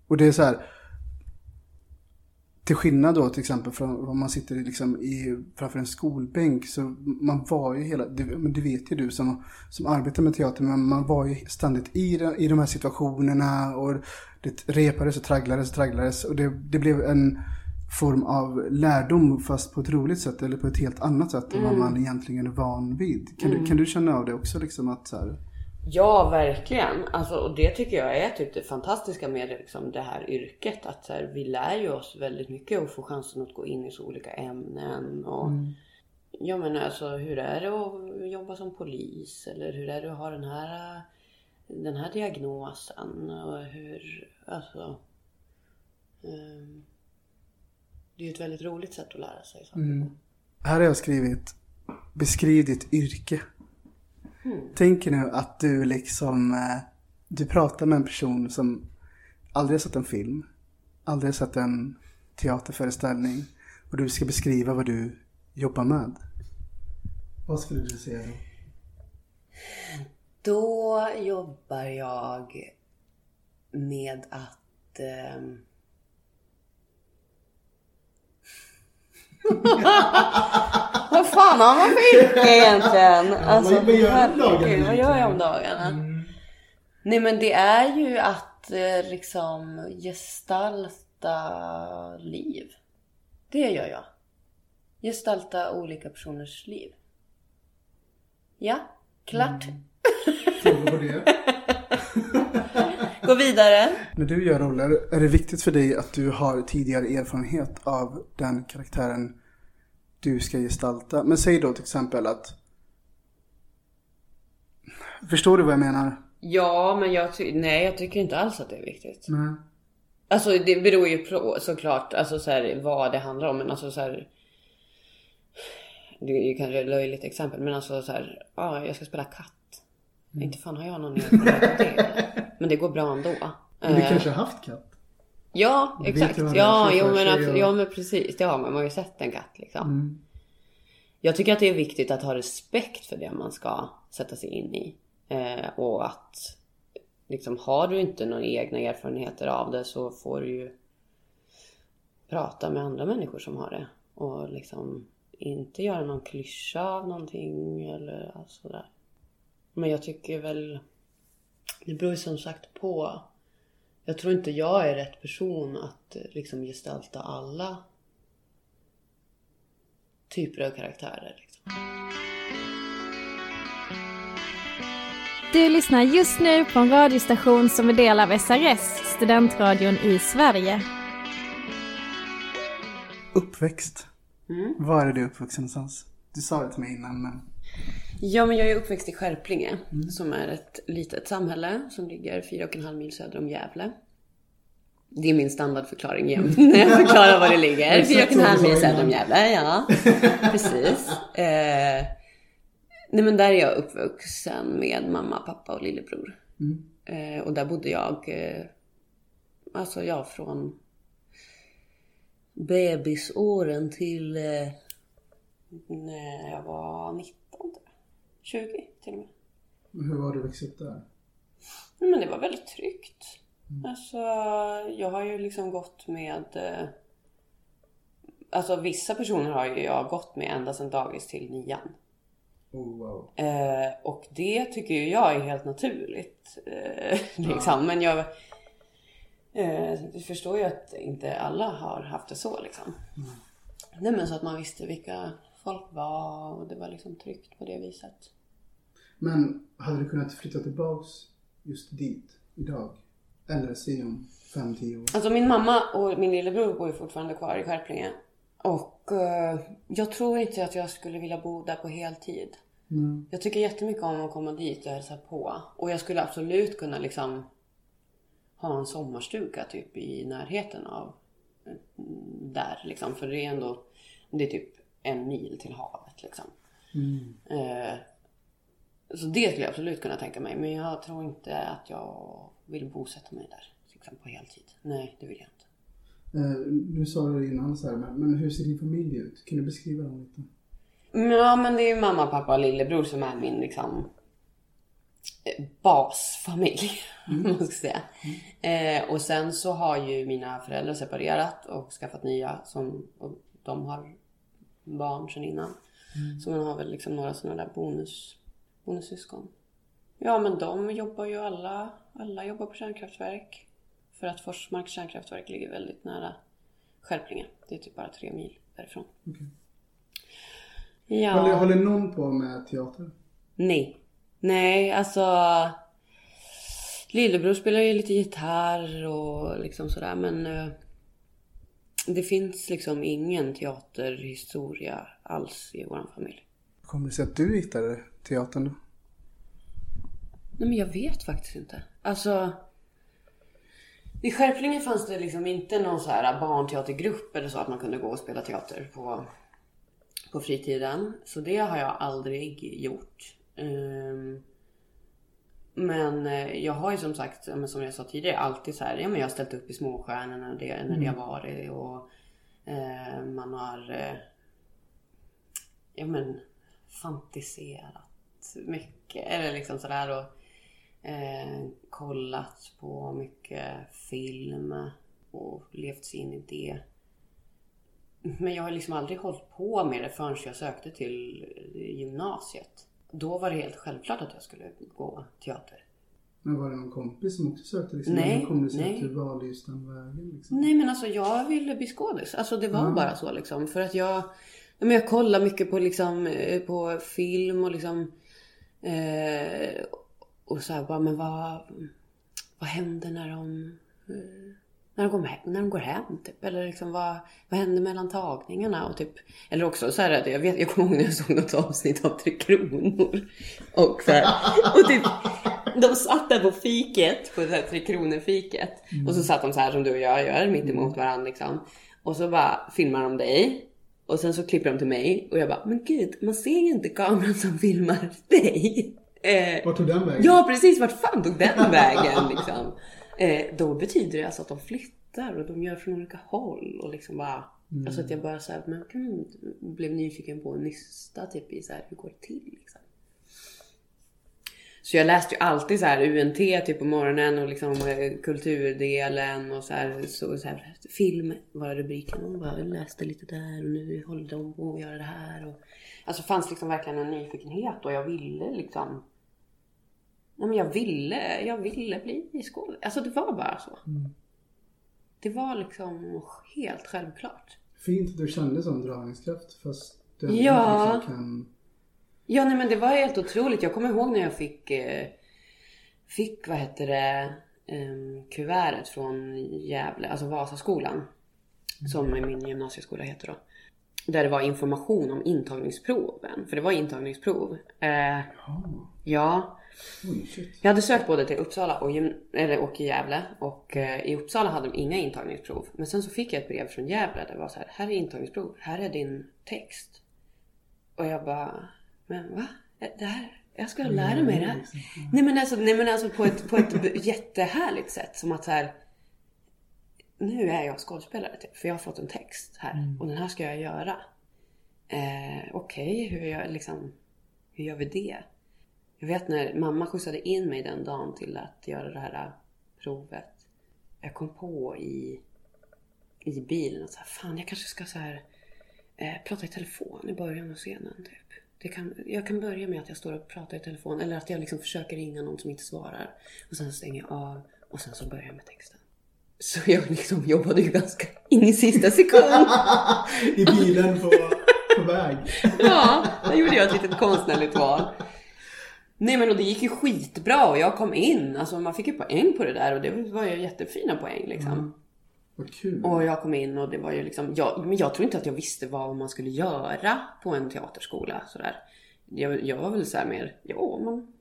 Och det är så här, till skillnad då till exempel från om man sitter liksom i, framför en skolbänk så man var ju hela, det, det vet ju du som, som arbetar med teater, men man var ju ständigt i, de- i de här situationerna och det repades och tragglades och tragglades och det, det blev en form av lärdom fast på ett roligt sätt eller på ett helt annat sätt än vad man egentligen är van vid. Kan, du, kan du känna av det också liksom att så här, Ja, verkligen. Alltså, och det tycker jag är typ det fantastiska med liksom, det här yrket. Att så här, vi lär ju oss väldigt mycket och får chansen att gå in i så olika ämnen. Och, Ja men alltså hur är det att jobba som polis? Eller hur är det att ha den här, den här diagnosen? Och hur, alltså. ehm, det är ju ett väldigt roligt sätt att lära sig saker. Här har jag skrivit Beskriv ditt yrke. Tänk nu att du liksom eh, Du pratar med en person som aldrig har sett en film Aldrig har sett en teaterföreställning Och du ska beskriva vad du jobbar med Vad skulle du säga då? Då jobbar jag med att... vad fan har man för yrke egentligen? Alltså, vad gör du om dagarna herregud, vad gör jag om dagarna? Nej men det är ju att eh, liksom gestalta liv. Det gör jag. Gestalta olika personers liv. Ja, klart. Frågor på det? Gå vidare. När du gör roller, är det viktigt för dig att du har tidigare erfarenhet av den karaktären du ska gestalta? Men säg då till exempel att... Förstår du vad jag menar? Ja, men jag, nej, jag tycker inte alls att det är viktigt. Nej. Alltså det beror ju på såklart alltså, så här, vad det handlar om. Men alltså så här, Det är ju kanske ett löjligt exempel. Men alltså så här, ja, jag ska spela katt. Inte fan har jag någon erfarenhet av det. Men det går bra ändå. Men du Eh, kanske har haft katt? Ja, exakt. Ja, jo, men, sig abs- och- ja, men precis. Det har man. Man har ju sett en katt liksom. Mm. Jag tycker att det är viktigt att ha respekt för det man ska sätta sig in i. Eh, och att liksom, har du inte några egna erfarenheter av det så får du ju prata med andra människor som har det. Och liksom inte göra någon klyscha av någonting eller sådär. Men jag tycker väl... Det beror ju som sagt på. Jag tror inte jag är rätt person att eh, liksom gestalta alla typer av karaktärer. Liksom. Du lyssnar just nu på en radiostation som är del av SRS, studentradion i Sverige. Uppväxt. Mm. Var är du uppvuxen någonstans? Du sa det till mig innan men... Ja, men jag är uppväxt i Skärplinge som är ett litet samhälle som ligger fyra och en halv mil söder om Gävle. Det är min standardförklaring jämt när jag förklarar var det ligger. Fyra och en halv mil söder om Gävle, ja. Precis. Eh, nej men där är jag uppvuxen med mamma, pappa och lillebror. Eh, och där bodde jag, eh, alltså ja från bebisåren till eh, när jag var 19 tror jag. 20 till och med. Hur var du växt upp där? Men det var väldigt tryggt. Alltså, jag har ju liksom gått med... eh, Alltså vissa personer har ju jag gått med ända sedan dagis till nian. Oh, wow. Eh, och det tycker ju jag är helt naturligt. Eh, liksom. Men jag eh, förstår ju att inte alla har haft det så liksom. Nej men så att man visste vilka folk var och det var liksom tryggt på det viset. Men hade du kunnat flytta tillbaks just dit idag? Eller se om fem, tio år? Alltså min mamma och min lillebror bor ju fortfarande kvar i Skärplinge. Och eh, jag tror inte att jag skulle vilja bo där på heltid. Mm. Jag tycker jättemycket om att komma dit och hälsa på. Och jag skulle absolut kunna liksom ha en sommarstuga typ i närheten av mm, där liksom. För det är ändå, det är typ en mil till havet liksom. Eh, så det skulle jag absolut kunna tänka mig. Men jag tror inte att jag vill bosätta mig där liksom, på heltid. Nej, det vill jag inte. Eh, nu sa du innan så här, men, hur ser din familj ut? Kan du beskriva dem lite? Ja men det är ju mamma, pappa och lillebror som är min liksom eh, basfamilj. om man ska säga. Eh, och sen så har ju mina föräldrar separerat och skaffat nya som och de har barn sedan innan. Så man har väl liksom några sådana där bonus, bonussyskon. Ja men de jobbar ju alla, alla jobbar på kärnkraftverk. För att Forsmarks kärnkraftverk ligger väldigt nära Skärplinge. Det är typ bara tre mil därifrån. Ja. Håller, håller någon på med teater? Nej. Nej, alltså... Lillebror spelar ju lite gitarr och liksom sådär men... eh, det finns liksom ingen teaterhistoria alls i vår familj. Hur kommer det sig att du hittade teatern då? Nej men jag vet faktiskt inte. Alltså... I Skärplinge fanns det liksom inte någon så här barnteatergrupp eller så att man kunde gå och spela teater på, på fritiden. Så det har jag aldrig gjort. Ehm, men eh, jag har ju som sagt, som jag sa tidigare, alltid så här, ja men jag har ställt upp i Småstjärnorna när det, när det har varit och eh, man har eh, ja men fantiserat mycket eller liksom sådär och eh, kollat på mycket film och levt sig in i det. Men jag har liksom aldrig hållit på med det förrän jag sökte till gymnasiet. Då var det helt självklart att jag skulle gå teater. Men var det någon kompis som också sökte? Liksom? Nej, Hur kom det sig nej. att du valde just den vägen? Liksom? Nej men alltså jag ville bli skådis. Alltså det var bara så liksom. För att jag, men jag kollar mycket på liksom eh, på film och liksom Eh, och så här bara, men vad, vad händer när de, eh, när de, går hem, när de går hem? Typ? Eller liksom vad, vad händer mellan tagningarna? Och typ, eller också så här, att jag, vet, jag kommer ihåg när jag såg något avsnitt av Tre Kronor. Och, så här, och typ, de satt där på fiket, på det här Tre Kronor-fiket. Och så satt de så här som du och jag gör, mitt emot varandra liksom. Och så bara filmar de dig. Och sen så klipper de till mig och jag bara, men gud, man ser ju inte kameran som filmar dig. Eh, Vart tog den vägen? Ja precis, vart fan tog den vägen liksom? Eh, då betyder det alltså att de flyttar och de gör från olika håll och liksom bara Alltså att jag bara såhär, men gud, blev nyfiken på att nysta typ i så här, hur går det till liksom? Så jag läste ju alltid så här UNT typ på morgonen och liksom eh, kulturdelen och så här, så, så här film var rubriken och bara jag läste lite där och nu håller de på att göra det här och alltså fanns liksom verkligen en nyfikenhet och jag ville liksom Nej men jag ville, jag ville bli skådespelare. Alltså det var bara så. Det var liksom helt självklart. Fint att du kände sån dragningskraft fast du Ja. inte riktigt kan... Ja nej men det var helt otroligt. Jag kommer ihåg när jag fick, eh, fick vad heter det, eh, kuvertet från Gävle, alltså Vasaskolan. Som min gymnasieskola heter då. Där det var information om intagningsproven. För det var intagningsprov. Eh, ja. Shit. Jag hade sökt både till Uppsala och, eller, och i Gävle. Och eh, i Uppsala hade de inga intagningsprov. Men sen så fick jag ett brev från Gävle där det var så här. Här är intagningsprov. Här är din text. Och jag bara, men va? Det här, jag ska lära mig det här. Nej men alltså, nej, men alltså på, ett, på ett jättehärligt sätt. Som att så här. Nu är jag skådespelare typ. För jag har fått en text här. Och den här ska jag göra. Eh, Okej, hur, gör- liksom, hur gör vi det? Jag vet när mamma skjutsade in mig den dagen till att göra det här äh, provet. Jag kom på i, i bilen att så här, fan jag kanske ska så här, eh, prata i telefon i början av scenen. Typ. Det kan, jag kan börja med att jag står och pratar i telefon eller att jag liksom försöker ringa någon som inte svarar. Och sen stänger jag av och sen så börjar jag med texten. Så jag liksom jobbade ju ganska in i sista sekund. I bilen på, på väg. Ja, där gjorde jag ett litet konstnärligt val. Nej men och det gick ju skitbra och jag kom in. Alltså man fick ju poäng på det där och det var ju jättefina poäng liksom. Vad kul. Och jag kom in och det var ju liksom, jag, men jag tror inte att jag visste vad man skulle göra på en teaterskola sådär. Jag, jag var väl såhär mer, ja man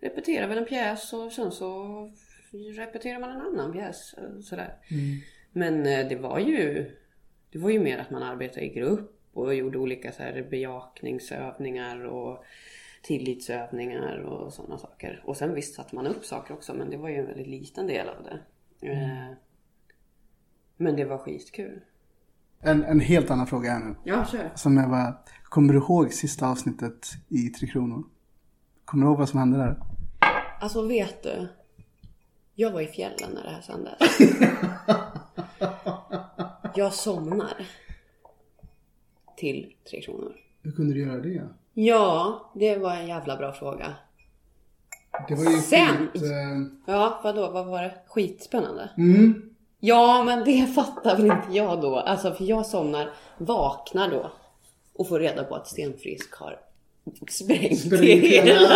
repeterar väl en pjäs och sen så repeterar man en annan pjäs sådär. Men eh, det var ju, det var ju mer att man arbetade i grupp och gjorde olika så här bejakningsövningar och tillitsövningar och sådana saker. Och sen visst satte man upp saker också men det var ju en väldigt liten del av det. Eh, Men det var skitkul. En, en helt annan fråga här nu. Ja, kör. Som jag bara, kommer du ihåg sista avsnittet i Tre Kronor? Kommer du ihåg vad som hände där? Alltså vet du? Jag var i fjällen när det här sändes. Jag somnar. Till Tre Kronor. Hur kunde du göra det? Ja, det var en jävla bra fråga. Det var ju Sen- skit, eh, Ja, vadå? Vad var det? Skitspännande. Mm. Ja, men det fattar väl inte jag då. Alltså, för jag somnar, vaknar då och får reda på att Sten Frisk har sprängt Sprängt hela hela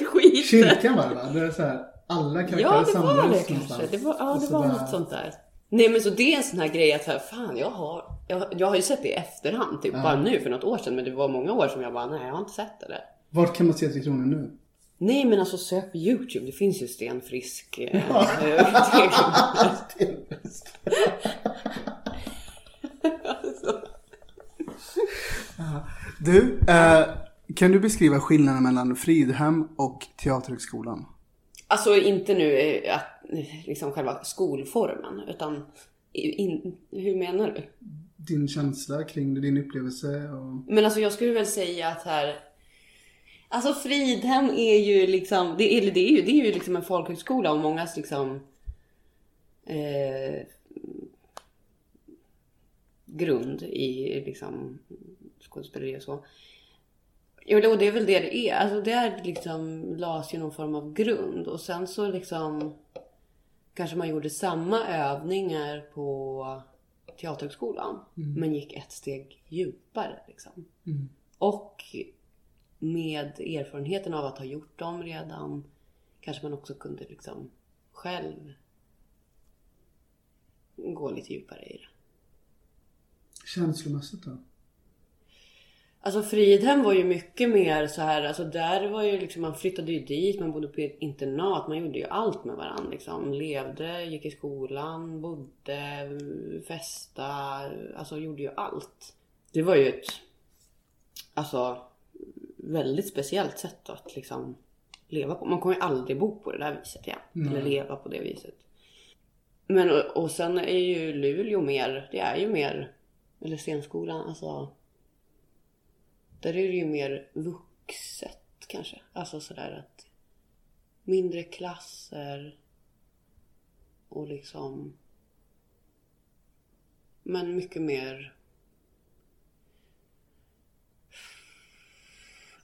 skiten. Kyrkan var det va? Det är så här, alla karaktärer Ja, det samlades var det någonstans. kanske. Det var, ja, Och det var bara- något sånt där. Nej, men så det är en sån här grej att så här, fan, jag har, jag, jag har ju sett det i efterhand, typ bara nu för något år sedan, men det var många år som jag bara, nej, jag har inte sett det där. Vart kan man se Tre Kronor nu? Nej, men alltså sök på YouTube, det finns ju Sten Frisk. Eh, eh, Du, eh, kan du beskriva skillnaden mellan Fridhem och Teaterhögskolan? Alltså inte nu eh, att, liksom själva skolformen, utan in, hur menar du? Din känsla kring det, din upplevelse och... Men alltså jag skulle väl säga att här Alltså Fridhem är ju liksom Det är, det är, ju, det är ju liksom en folkhögskola och mångas liksom eh, Grund i liksom skådespeleri och så. Jo, och det är väl det det är. Alltså där liksom lades ju någon form av grund och sen så liksom kanske man gjorde samma övningar på Teaterhögskolan men gick ett steg djupare liksom. Och med erfarenheten av att ha gjort dem redan kanske man också kunde liksom själv gå lite djupare i det. Känslomässigt då? Alltså Fridhem var ju mycket mer så här, alltså där var ju liksom, man flyttade ju dit, man bodde på ett internat, man gjorde ju allt med varandra liksom. Levde, gick i skolan, bodde, festa, alltså gjorde ju allt. Det var ju ett, alltså väldigt speciellt sätt att liksom leva på. Man kommer ju aldrig bo på det där viset igen. Eller leva på det viset. Men och, och sen är ju Luleå mer, det är ju mer, eller scenskolan, alltså där är det ju mer vuxet kanske. Alltså sådär att mindre klasser och liksom men mycket mer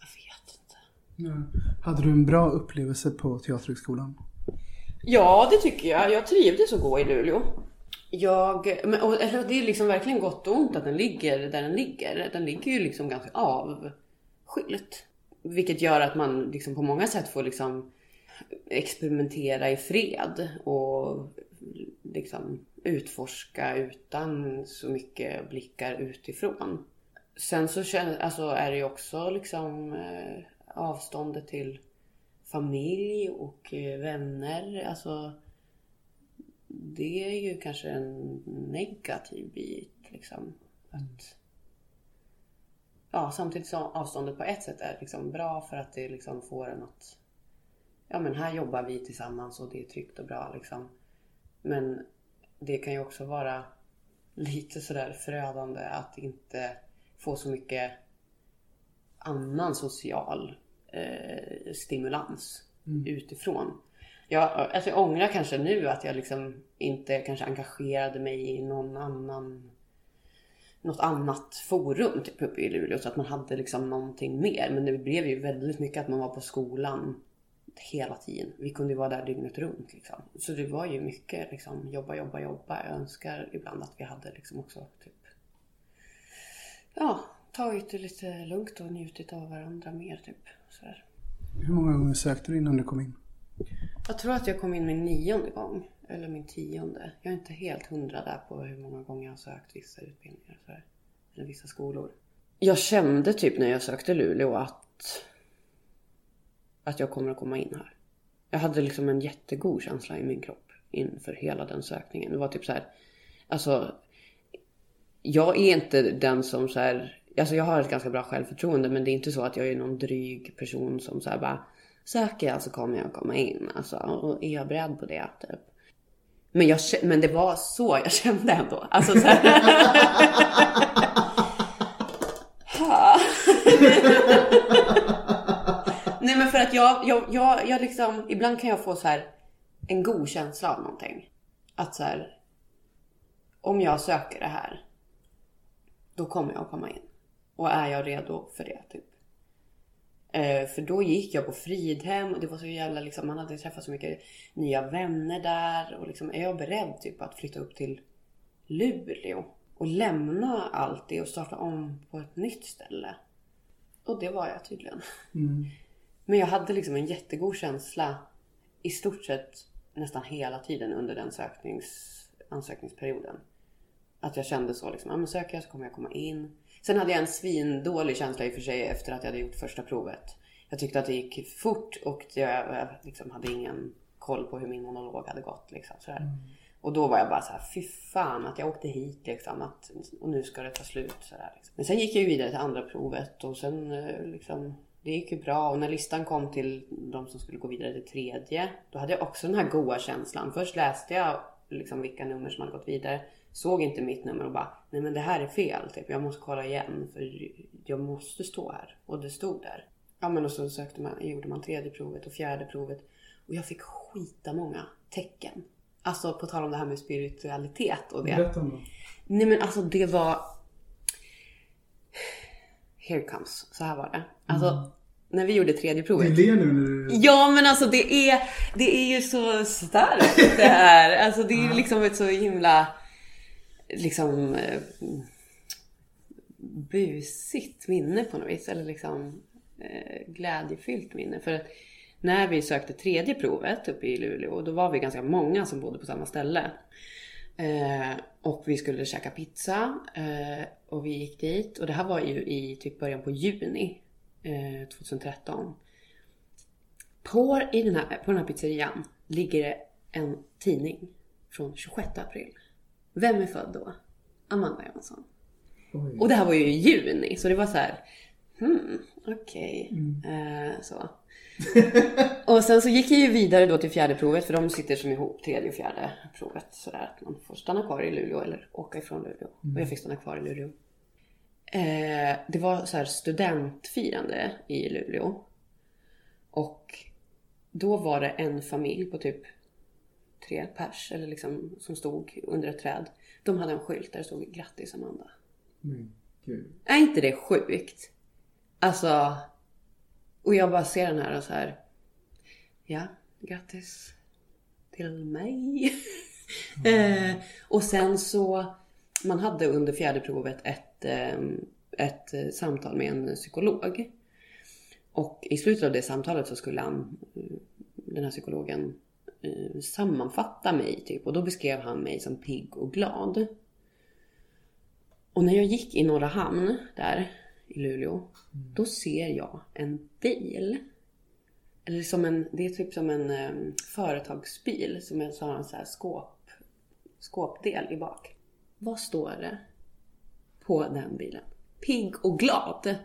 jag vet Mm. Hade du en bra upplevelse på Teaterhögskolan? Ja, det tycker jag. Jag trivdes att gå i Luleå. Jag, men, och, eller det är liksom verkligen gott och ont att den ligger där den ligger. Den ligger ju liksom ganska avskilt. Vilket gör att man liksom på många sätt får liksom experimentera i fred och liksom utforska utan så mycket blickar utifrån. Sen så känner, alltså är det ju också liksom eh, avståndet till familj och eh, vänner. Alltså det är ju kanske en negativ bit liksom. Att, ja, samtidigt som avståndet på ett sätt är liksom bra för att det liksom får en att ja men här jobbar vi tillsammans och det är tryggt och bra liksom. Men det kan ju också vara lite sådär förödande att inte få så mycket annan social eh, stimulans utifrån. Jag, alltså jag ångrar kanske nu att jag liksom inte kanske engagerade mig i någon annan något annat forum typ uppe i Luleå så att man hade liksom någonting mer. Men det blev ju väldigt mycket att man var på skolan hela tiden. Vi kunde ju vara där dygnet runt liksom. Så det var ju mycket liksom jobba, jobba, jobba. Jag önskar ibland att vi hade liksom också typ ja, tagit det lite lugnt och njutit av varandra mer typ. Sådär. Hur många gånger sökte du innan du kom in? Jag tror att jag kom in min nionde gång. Eller min tionde. Jag är inte helt hundra där på hur många gånger jag har sökt vissa utbildningar. sådär. Eller vissa skolor. Jag kände typ när jag sökte Luleå att, att jag kommer att komma in här. Jag hade liksom en jättegod känsla i min kropp inför hela den sökningen. Det var typ så här, alltså jag är inte den som så här, alltså jag har ett ganska bra självförtroende men det är inte så att jag är någon dryg person som så här bara söker jag så kommer jag komma in. Alltså, och är jag beredd på det? Typ. Men, jag, men det var så jag kände ändå. Alltså, så här. Nej men för att jag, jag, jag, jag liksom, ibland kan jag få så här en god känsla av någonting. Att så här, om jag söker det här, då kommer jag att komma in. Och är jag redo för det? Typ. Eh, för då gick jag på Fridhem och det var så jävla liksom, man hade träffat så mycket nya vänner där. Och liksom, är jag beredd typ att flytta upp till Luleå? Och lämna allt det och starta om på ett nytt ställe? Och det var jag tydligen. Men jag hade liksom en jättegod känsla i stort sett nästan hela tiden under den söknings, ansökningsperioden. Att jag kände så liksom, ja men söker jag så kommer jag komma in. Sen hade jag en svindålig känsla i och för sig efter att jag hade gjort första provet. Jag tyckte att det gick fort och jag liksom hade ingen koll på hur min monolog hade gått. Liksom, sådär. Och då var jag bara så här, fy fan att jag åkte hit liksom. Att, och nu ska det ta slut. Sådär, liksom. Men sen gick jag vidare till andra provet och sen eh, liksom, det gick ju bra. Och när listan kom till de som skulle gå vidare till tredje, då hade jag också den här goa känslan. Först läste jag liksom vilka nummer som hade gått vidare. Såg inte mitt nummer och bara, nej men det här är fel. Typ. Jag måste kolla igen för jag måste stå här. Och det stod där. Ja men och så sökte man, gjorde man tredje provet och fjärde provet. Och jag fick skita många tecken. Alltså på tal om det här med spiritualitet och det. Berätta om det. Nej men alltså det var... Here comes. Så här var det. Alltså när vi gjorde tredje provet. ler nu när du... Ja men alltså det är, det är ju så starkt det här. Alltså det är ju liksom ett så himla liksom eh, busigt minne på något vis. Eller liksom eh, glädjefyllt minne. För att när vi sökte tredje provet uppe i Luleå, då var vi ganska många som bodde på samma ställe. Eh, och vi skulle käka pizza eh, och vi gick dit och det här var ju i typ början på juni eh, 2013. På, i den här, på den här pizzerian ligger det en tidning från 26 april. Vem är född då? Amanda Johansson. Och det här var ju i juni så det var så här. Hmm, okej. Eh, så. och sen så gick jag ju vidare då till fjärde provet för de sitter som ihop tredje och fjärde provet. Sådär att man får stanna kvar i Luleå eller åka ifrån Luleå. Och jag fick stanna kvar i Luleå. Eh, det var så här studentfirande i Luleå. Och då var det en familj på typ tre pers eller liksom som stod under ett träd. De hade en skylt där det stod grattis Amanda. Men gud. Är inte det sjukt? Alltså. Och jag bara ser den här och så här. Ja, grattis till mig. eh, och sen så. Man hade under fjärde provet ett, eh, ett eh, samtal med en psykolog. Och i slutet av det samtalet så skulle han, eh, den här psykologen, eh, sammanfatta mig typ. Och då beskrev han mig som pigg och glad. Och när jag gick i Norra Hamn där i Luleå, då ser jag en bil. Eller som en, det är typ som en um, företagsbil som är, så har en så här skåp, skåpdel i bak. Vad står det på den bilen? Pigg och glad.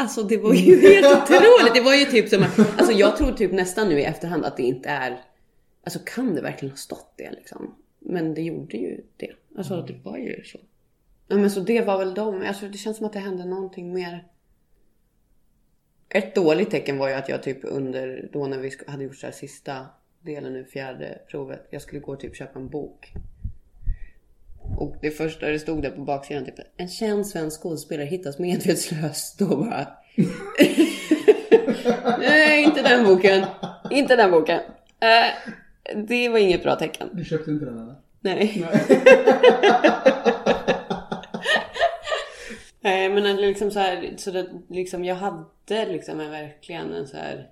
Alltså det var ju helt otroligt. Det var ju typ som att, alltså jag tror typ nästan nu i efterhand att det inte är, alltså kan det verkligen ha stått det liksom? Men det gjorde ju det. Alltså det var ju så. Ja, men så det var väl de. Alltså det känns som att det hände någonting mer. Ett dåligt tecken var ju att jag typ under, då när vi hade gjort så här sista delen nu, fjärde provet. Jag skulle gå och typ köpa en bok. Och det första det stod där på baksidan typ en känd svensk skådespelare hittas medvetslös. Då bara. Nej, inte den boken. Inte den boken. Eh, det var inget bra tecken. Du köpte inte den eller? Nej. Nej men liksom så här, så det, liksom jag hade liksom en, verkligen en så här.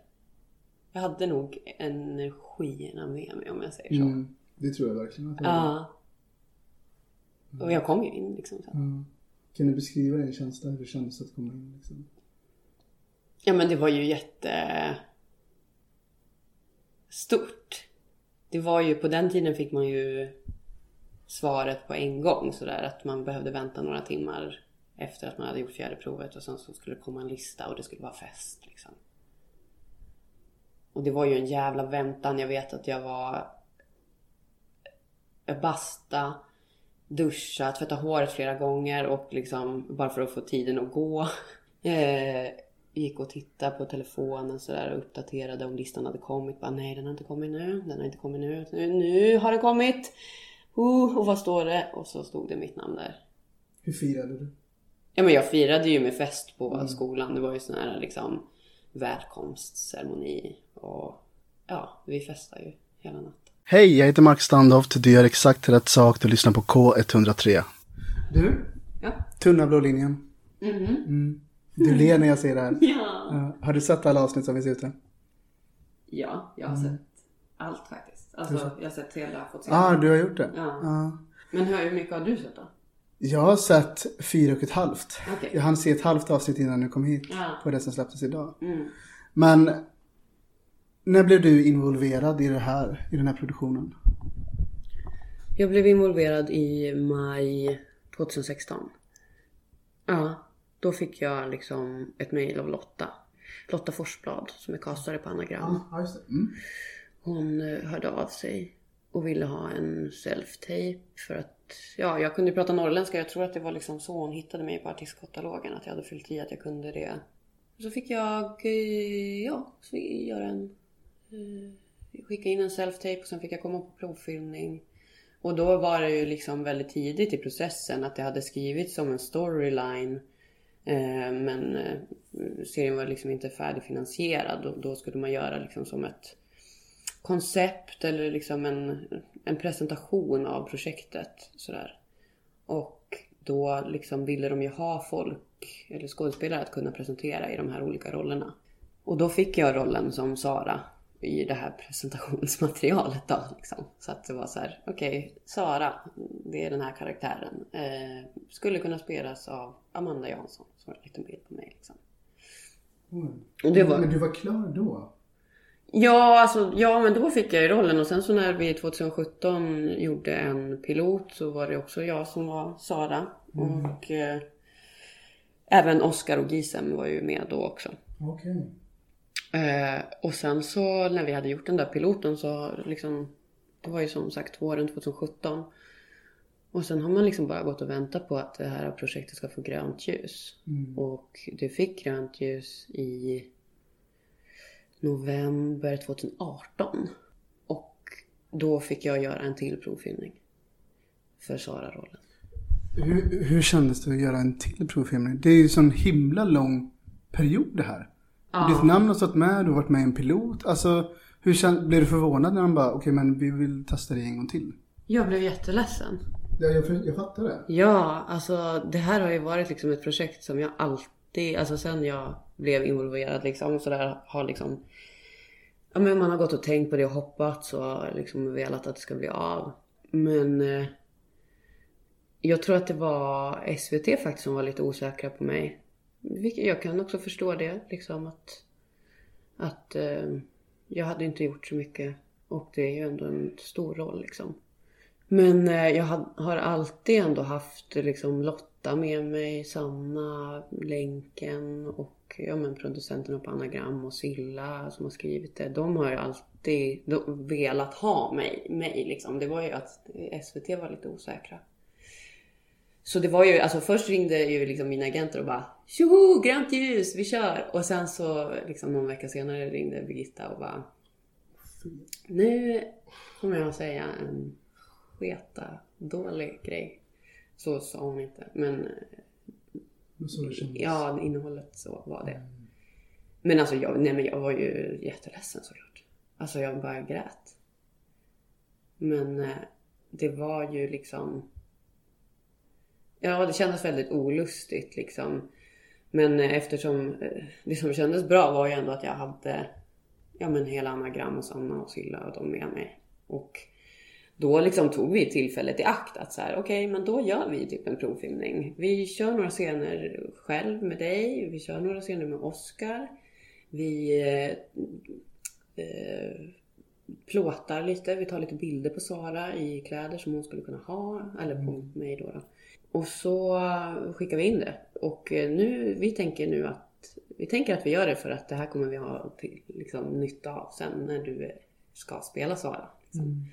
Jag hade nog energierna med mig om jag säger så. Mm, det tror jag verkligen att var. Ja. Och jag kom ju in liksom. Så. Ja. Kan du beskriva din känsla, hur det kändes att komma in? Liksom? Ja men det var ju jätte stort. Det var ju, på den tiden fick man ju svaret på en gång sådär att man behövde vänta några timmar efter att man hade gjort fjärde provet och sen så skulle det komma en lista och det skulle vara fest liksom. Och det var ju en jävla väntan. Jag vet att jag var jag basta, duscha, tvätta håret flera gånger och liksom bara för att få tiden att gå. Eh, gick och tittade på telefonen sådär och uppdaterade om listan hade kommit. Bara, nej den har inte kommit nu, den har inte kommit nu. Nu, har den kommit! Uh, och vad står det? Och så stod det mitt namn där. Hur firade du? Ja men jag firade ju med fest på skolan. Det var ju sån här liksom välkomstceremoni och ja, vi festade ju hela natten. Hej, jag heter Mark Standoft. Du gör exakt rätt sak. Du lyssnar på K103. Du? Ja. Tunna blå linjen. Mm. Du ler när jag säger det här. Ja. Ja. Har du sett alla avsnitt som finns ute? Ja, jag har sett allt faktiskt. Alltså jag har sett hela, fått se. Ja, ah, du har gjort det? Ja. Ja. Men hur mycket har du sett då? Jag har sett fyra och ett halvt. Okej. Jag hann se ett halvt avsnitt innan du kom hit. Ja. På det som släpptes idag. Mm. Men när blev du involverad i det här, i den här produktionen? Jag blev involverad i maj 2016. Ja, då fick jag liksom ett mejl av Lotta. Lotta Forsblad som är castare på Anagram. Mm. Hon eh, hörde av sig och ville ha en self-tape för att ja, jag kunde prata norrländska. Jag tror att det var liksom så hon hittade mig på artistkatalogen. Att jag hade fyllt i att jag kunde det. Så fick jag, eh, ja, så göra en, Mm. eh, skicka in en self-tape och sen fick jag komma på provfilmning. Och då var det ju liksom väldigt tidigt i processen att det hade skrivits som en storyline. Eh, men eh, serien var liksom inte färdigfinansierad och då skulle man göra liksom som ett koncept eller liksom en, en presentation av projektet. Sådär. Och då liksom ville de ju ha folk eller skådespelare att kunna presentera i de här olika rollerna. Och då fick jag rollen som Sara i det här presentationsmaterialet då. Liksom. Så att det var så här, okej, okay, Sara, det är den här karaktären. Eh, skulle kunna spelas av Amanda Jansson. Var det en liten bild på mig liksom. Mm. Och det var... Men du var klar då? Ja, alltså, ja, men då fick jag ju rollen och sen så när vi 2017 gjorde en pilot så var det också jag som var Sara. Mm. Och eh, även Oscar och Gisem var ju med då också. Okej. Eh, och sen så när vi hade gjort den där piloten så liksom, det var ju som sagt våren 2017. Och sen har man liksom bara gått och väntat på att det här projektet ska få grönt ljus. Mm. Och det fick grönt ljus i november 2018. Och då fick jag göra en till provfilmning. För Sara-rollen. Hur, hur kändes det att göra en till provfilmning? Det är ju en sån himla lång period det här. Ja. Ditt namn har stått med, du har varit med i en pilot. Alltså, hur blev du förvånad när de bara, okej men vi vill testa det en gång till? Jag blev jätteledsen. Ja, jag, jag fattar det. Ja, alltså det här har ju varit liksom ett projekt som jag alltid, alltså sen jag blev involverad liksom så där har liksom Ja men man har gått och tänkt på det och hoppats och liksom velat att det ska bli av. Men eh, jag tror att det var SVT faktiskt som var lite osäkra på mig. Jag kan också förstå det liksom att att eh, jag hade inte gjort så mycket och det är ju ändå en stor roll liksom. Men eh, jag har alltid ändå haft liksom Lotta med mig, Sanna, Länken och ja, men producenterna på Anagram och Silla som har skrivit det. De har ju alltid velat ha mig, mig liksom. Det var ju att SVT var lite osäkra. Så det var ju, alltså först ringde ju liksom mina agenter och bara Tjoho, grönt ljus, vi kör! Och sen så liksom någon vecka senare ringde Birgitta och bara Nu kommer jag säga en sketa dålig grej. Så sa hon inte, men Så det ja, innehållet så var det. Men alltså jag, nej men jag var ju jätteledsen såklart. Alltså jag bara grät. Men eh, det var ju liksom Ja, det kändes väldigt olustigt liksom. Men eh, eftersom eh, det som kändes bra var ju ändå att jag hade ja, men hela Anagram och Sanna och Silla och de med mig. Och då liksom tog vi tillfället i akt att så här, okej, men då gör vi typ en provfilmning. Vi kör några scener själv med dig, vi kör några scener med Oscar. Vi eh, eh, plåtar lite, vi tar lite bilder på Sara i kläder som hon skulle kunna ha, eller på mig då. då. Och så skickar vi in det. Och eh, nu, vi tänker nu att vi tänker att vi gör det för att det här kommer vi ha liksom, nytta av sen när du ska spela Sara. Liksom.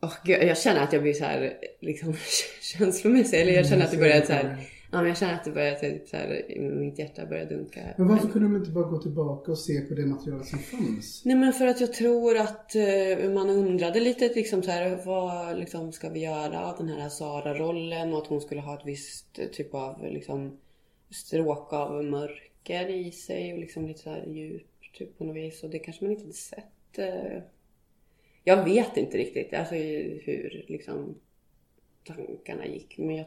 Och jag, jag känner att jag blir så här liksom känslomässig. Eller jag känner att det börjar så här. Ja, men jag känner att det börjar typ så här, mitt hjärta börjar dunka. Men varför kunde de inte bara gå tillbaka och se på det material som fanns? Nej men för att jag tror att eh, man undrade lite liksom så här, vad liksom ska vi göra av den här Sara-rollen och att hon skulle ha ett visst eh, typ av liksom stråk av mörker i sig och liksom lite så här djup typ på något vis och det kanske man inte hade sett. Eh. Jag vet inte riktigt alltså hur liksom tankarna gick men jag,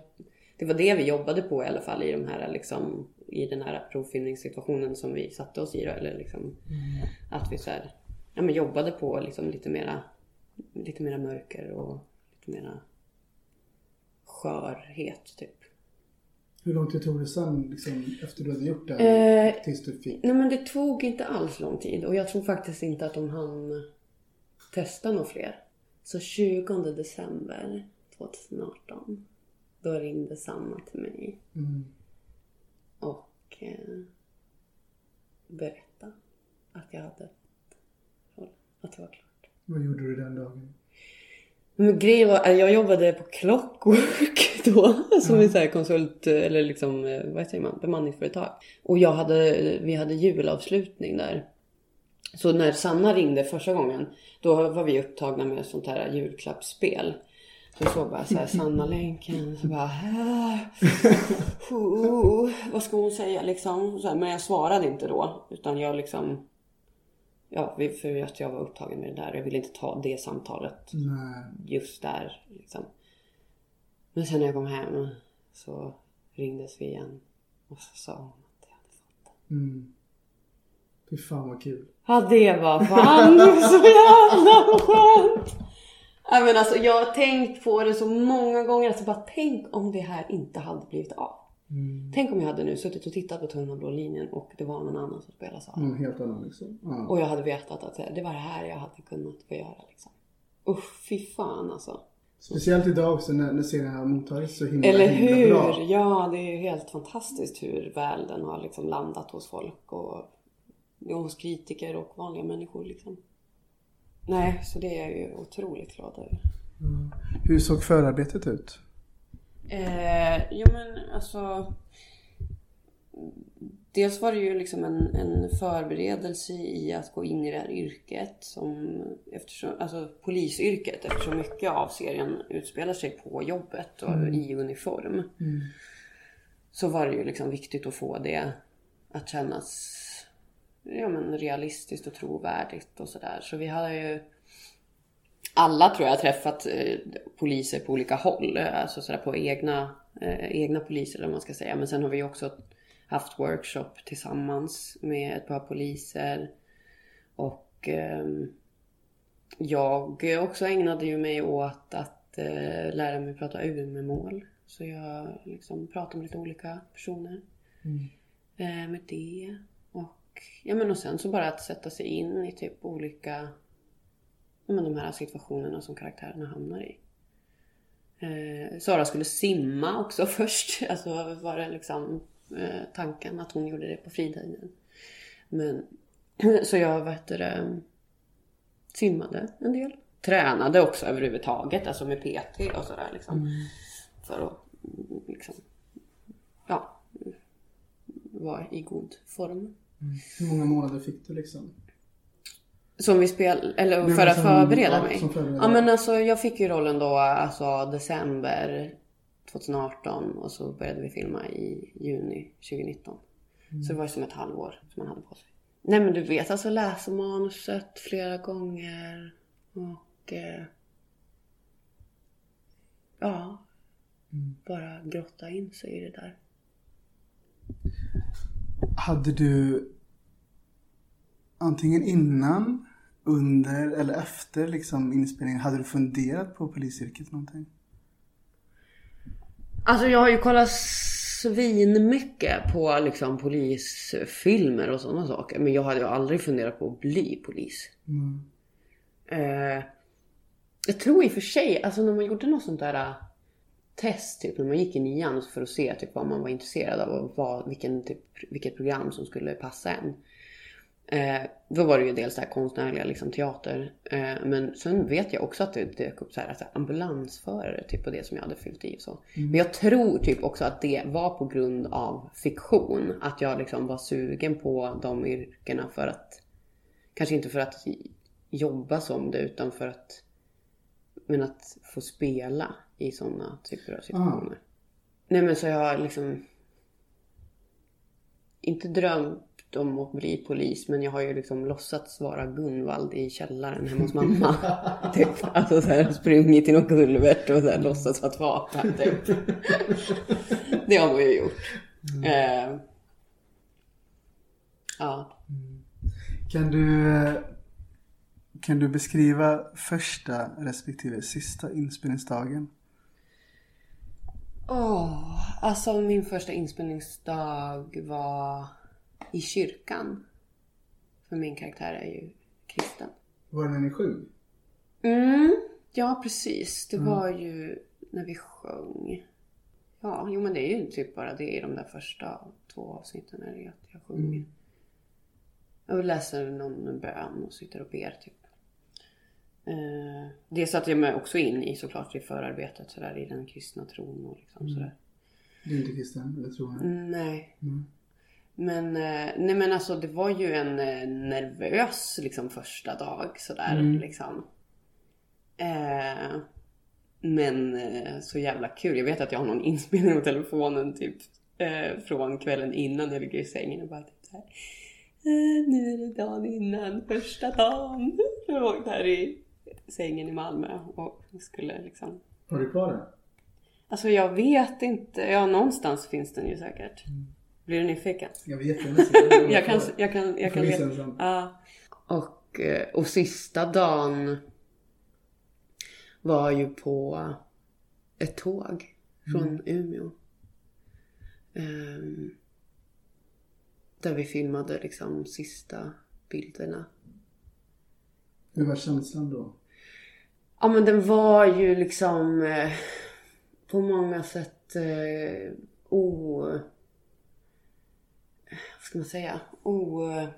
det var det vi jobbade på i alla fall i de här liksom i den här provfilmningssituationen som vi satte oss i då, eller liksom att vi så här, ja men jobbade på liksom lite mera lite mera mörker och lite mera skörhet typ. Hur lång tid tog det sen, liksom, efter du hade gjort det här, Eh, tills du fick? Nej men det tog inte alls lång tid och jag tror faktiskt inte att de hann testa några fler. Så 20 december 2018 då ringde Sanna till mig Mm. och eh, berättade att jag hade att det var klart. Vad gjorde du den dagen? Men grejen var att jag jobbade på Clockwork då som är så här konsult eller liksom eh, vad säger man bemanningsföretag. Och jag hade, vi hade julavslutning där. Så när Sanna ringde första gången då var vi upptagna med sånt här julklappsspel. Så så bara så här Sanna-länken så bara "Ah, oh, Vad ska hon säga liksom? Så här, men jag svarade inte då utan jag liksom Ja, för att jag var upptagen med det där. Jag ville inte ta det samtalet Nej. just där. Liksom. Men sen när jag kom hem så ringdes vi igen. Och så sa hon att jag hade fått den. Mm. Fy fan vad kul. Ja det var fan så jävla skönt! Ja, men alltså, jag har tänkt på det så många gånger. Alltså, bara tänk om det här inte hade blivit av. Tänk om jag hade nu suttit och tittat på Tunna blå linjen och det var någon annan som spelade Sara. Mm, helt annan liksom. Ja. Och jag hade vetat att det var det här jag hade kunnat få göra liksom. Usch, fy fan alltså. Speciellt idag också när, när serien har mottagits så himla, Eller himla hur? bra. Ja, det är ju helt fantastiskt hur väl den har liksom landat hos folk och, och hos kritiker och vanliga människor liksom. Nej, så det är jag ju otroligt glad över. Hur såg förarbetet ut? Eh, jo men alltså. Dels var det ju liksom en, en förberedelse i att gå in i det här yrket. Som, eftersom, alltså polisyrket eftersom mycket av serien utspelar sig på jobbet och i uniform. Så var det ju liksom viktigt att få det att kännas ja, men realistiskt och trovärdigt och sådär. Så vi har ju alla tror jag träffat eh, poliser på olika håll. eh, Alltså sådär på egna, eh, egna poliser eller man ska säga. Men sen har vi också haft workshop tillsammans med ett par poliser. Och ehm, jag också ägnade ju mig åt att eh, lära mig prata Umemål. Så jag liksom pratar med lite olika personer. Eh, med det. Ja, men och sen så bara att sätta sig in i typ olika ja, men de här situationerna som karaktärerna hamnar i. Eh, Sara skulle simma också först. Alltså var det liksom eh, tanken att hon gjorde det på fritiden. Men så jag heter det, simmade en del. Tränade också överhuvudtaget, alltså med PT och sådär liksom. För att mm, liksom, ja, vara i god form. Hur många månader fick du liksom? Som vi spel, eller Nej, för att som- förbereda ja, mig? förbereda. Ja men alltså jag fick ju rollen då alltså december 2018 och så började vi filma i juni 2019. Så det var ju som ett halvår som man hade på sig. Nej men du vet alltså läsa manuset flera gånger och eh, ja, bara grotta in sig i det där. Hade du antingen innan, under eller efter liksom inspelningen, hade du funderat på polisyrket någonting? Alltså jag har ju kollat svin mycket på liksom polisfilmer och sådana saker. Men jag hade ju aldrig funderat på att bli polis. Eh, jag tror i och för sig, alltså när man gjorde något sånt där test typ när man gick i nian för att se typ vad man var intresserad av och vad, vilken, typ, vilket program som skulle passa en. Eh, då var det ju dels det här konstnärliga liksom, teater. Eh, men sen vet jag också att det dök upp så här, alltså, ambulansförare typ på det som jag hade fyllt i och så. Men jag tror typ också att det var på grund av fiktion. Att jag liksom var sugen på de yrkena för att Kanske inte för att jobba som det utan för att Men att få spela i sådana typer av situationer. Nej men så jag har liksom inte drömt om att bli polis men jag har ju liksom låtsats vara Gunvald i källaren hemma hos mamma. typ. Alltså så här, sprungit i någon kulvert och så här, låtsats vara ett vapen typ. Det har man ju gjort. Eh, ja. Kan du, eh, kan du beskriva första respektive sista inspelningsdagen? Åh, alltså min första inspelningsdag var i kyrkan. För min karaktär är ju kristen. Var det när ni sjöng? Mm, ja precis. Det var ju när vi sjöng. Ja, jo men det är ju typ bara det i de där första två avsnitten är det att jag sjunger. Jag läser någon bön och sitter och ber typ. Eh, det satte jag mig också in i såklart i förarbetet sådär i den kristna tron och liksom sådär. Du är inte kristen, eller tror jag. Nej. Men, eh, nej men alltså det var ju en eh, nervös liksom första dag sådär liksom. Eh, men eh, så jävla kul. Jag vet att jag har någon inspelning på telefonen typ eh, från kvällen innan jag ligger i sängen och bara typ så här. Eh, nu är det dagen innan, första dagen. Jag låg där i sängen i Malmö och skulle liksom Har du kvar den? Alltså jag vet inte. Ja, någonstans finns den ju säkert. Blir du nyfiken? Jag jättegärna se. Jag kan, jag kan, jag Jag kan sen. Ja. Och, eh, och sista dagen var ju på ett tåg från Umeå. Ehm, där vi filmade liksom sista bilderna. Hur var känslan då? Ja men den var ju liksom eh, på många sätt eh, o... Vad ska man säga? O... Eh,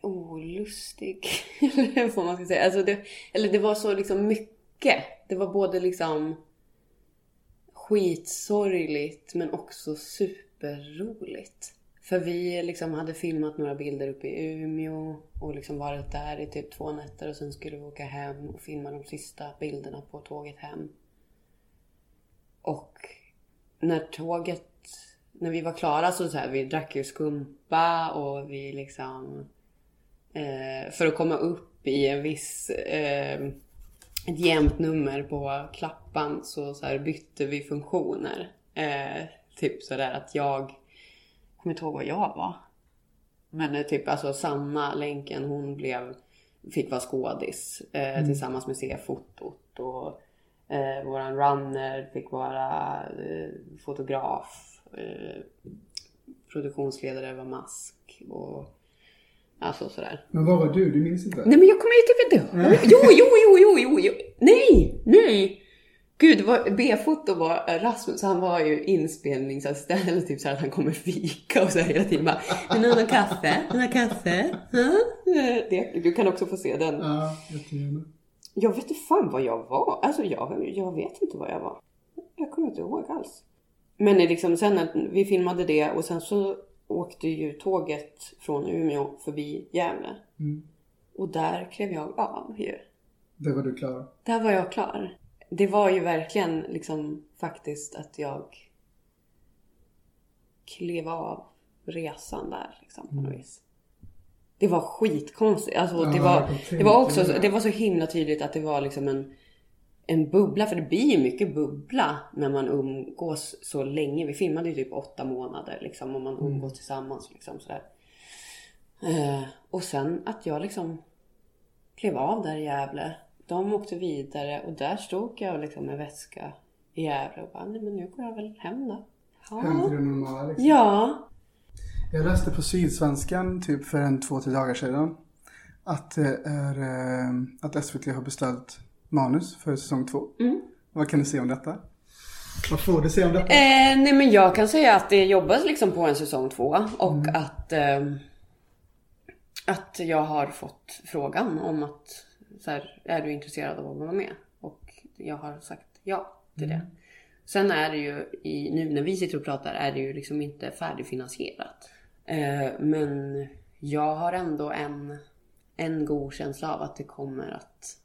olustig. Eller vad man ska säga. Alltså det, eller det var så liksom mycket. Det var både liksom skitsorgligt men också superroligt. För vi liksom hade filmat några bilder uppe i Umeå och liksom varit där i typ två nätter och sen skulle vi åka hem och filma de sista bilderna på tåget hem. Och när tåget, när vi var klara så, så här, vi drack ju skumpa och vi liksom eh, för att komma upp i en viss eh, ett jämnt nummer på klappan så, så här bytte vi funktioner. Eh, typ sådär att jag, jag kommer inte ihåg vad jag var. Men eh, typ alltså Sanna Länken hon blev, fick vara skådis eh, tillsammans med C-fotot. Och eh, våran runner fick vara eh, fotograf. Eh, produktionsledare var mask. Och alltså sådär. Men vad var du? Du minns inte? Nej men jag kommer ju typ inte ihåg. Jo, jo, jo, jo, jo, jo. Nej, nej. Gud, B-foto var Rasmus, han var ju inspelningsassistent eller typ så att han kommer fika och så här hela tiden bara Vill någon kaffe? Vill kaffe? Det, du kan också få se den. Ja, jättegärna. Jag vet inte fan vad jag var. Alltså jag, jag vet inte vad jag var. Jag kommer inte ihåg alls. Men liksom sen att vi filmade det och sen så åkte ju tåget från Umeå förbi Gävle. Mm. Och där klev jag av ju. Där var du klar. Där var jag klar. Det var ju verkligen liksom faktiskt att jag klev av resan där liksom på något vis. Det var skitkonstigt. Alltså, det, var, det var också det. var så himla tydligt att det var liksom en, en bubbla. För det blir ju mycket bubbla när man umgås så länge. Vi filmade ju typ åtta månader liksom och man umgås tillsammans liksom sådär. Eh, och sen att jag liksom klev av där i Gävle. De åkte vidare och där stod jag liksom med väska i Gävle och bara, nej men nu går jag väl hem då. Hem till Ja. det normala liksom. ja. Jag läste på Sydsvenskan typ för en två, tre dagar sedan. Att, det är, eh, att SVT har beställt manus för säsong två. Mm. Vad kan du säga om detta? Vad får du säga om detta? Eh, nej men jag kan säga att det jobbas liksom på en säsong två och att ehm, att jag har fått frågan om att så här, är du intresserad av att vara med? Och jag har sagt ja till det. Sen är det ju i, nu när vi sitter och pratar är det ju liksom inte färdigfinansierat. Eh, men jag har ändå en, en god känsla av att det kommer att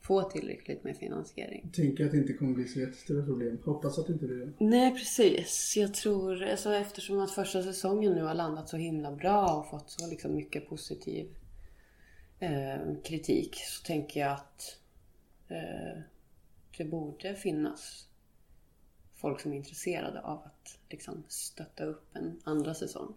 få tillräckligt med finansiering. Tänker att det inte kommer bli så jättestora problem. Hoppas att det inte blir det. Nej precis. Jag tror, alltså, eftersom att första säsongen nu har landat så himla bra och fått så liksom mycket positiv eh, kritik så tänker jag att eh, det borde finnas folk som är intresserade av att liksom, stötta upp en andra säsong.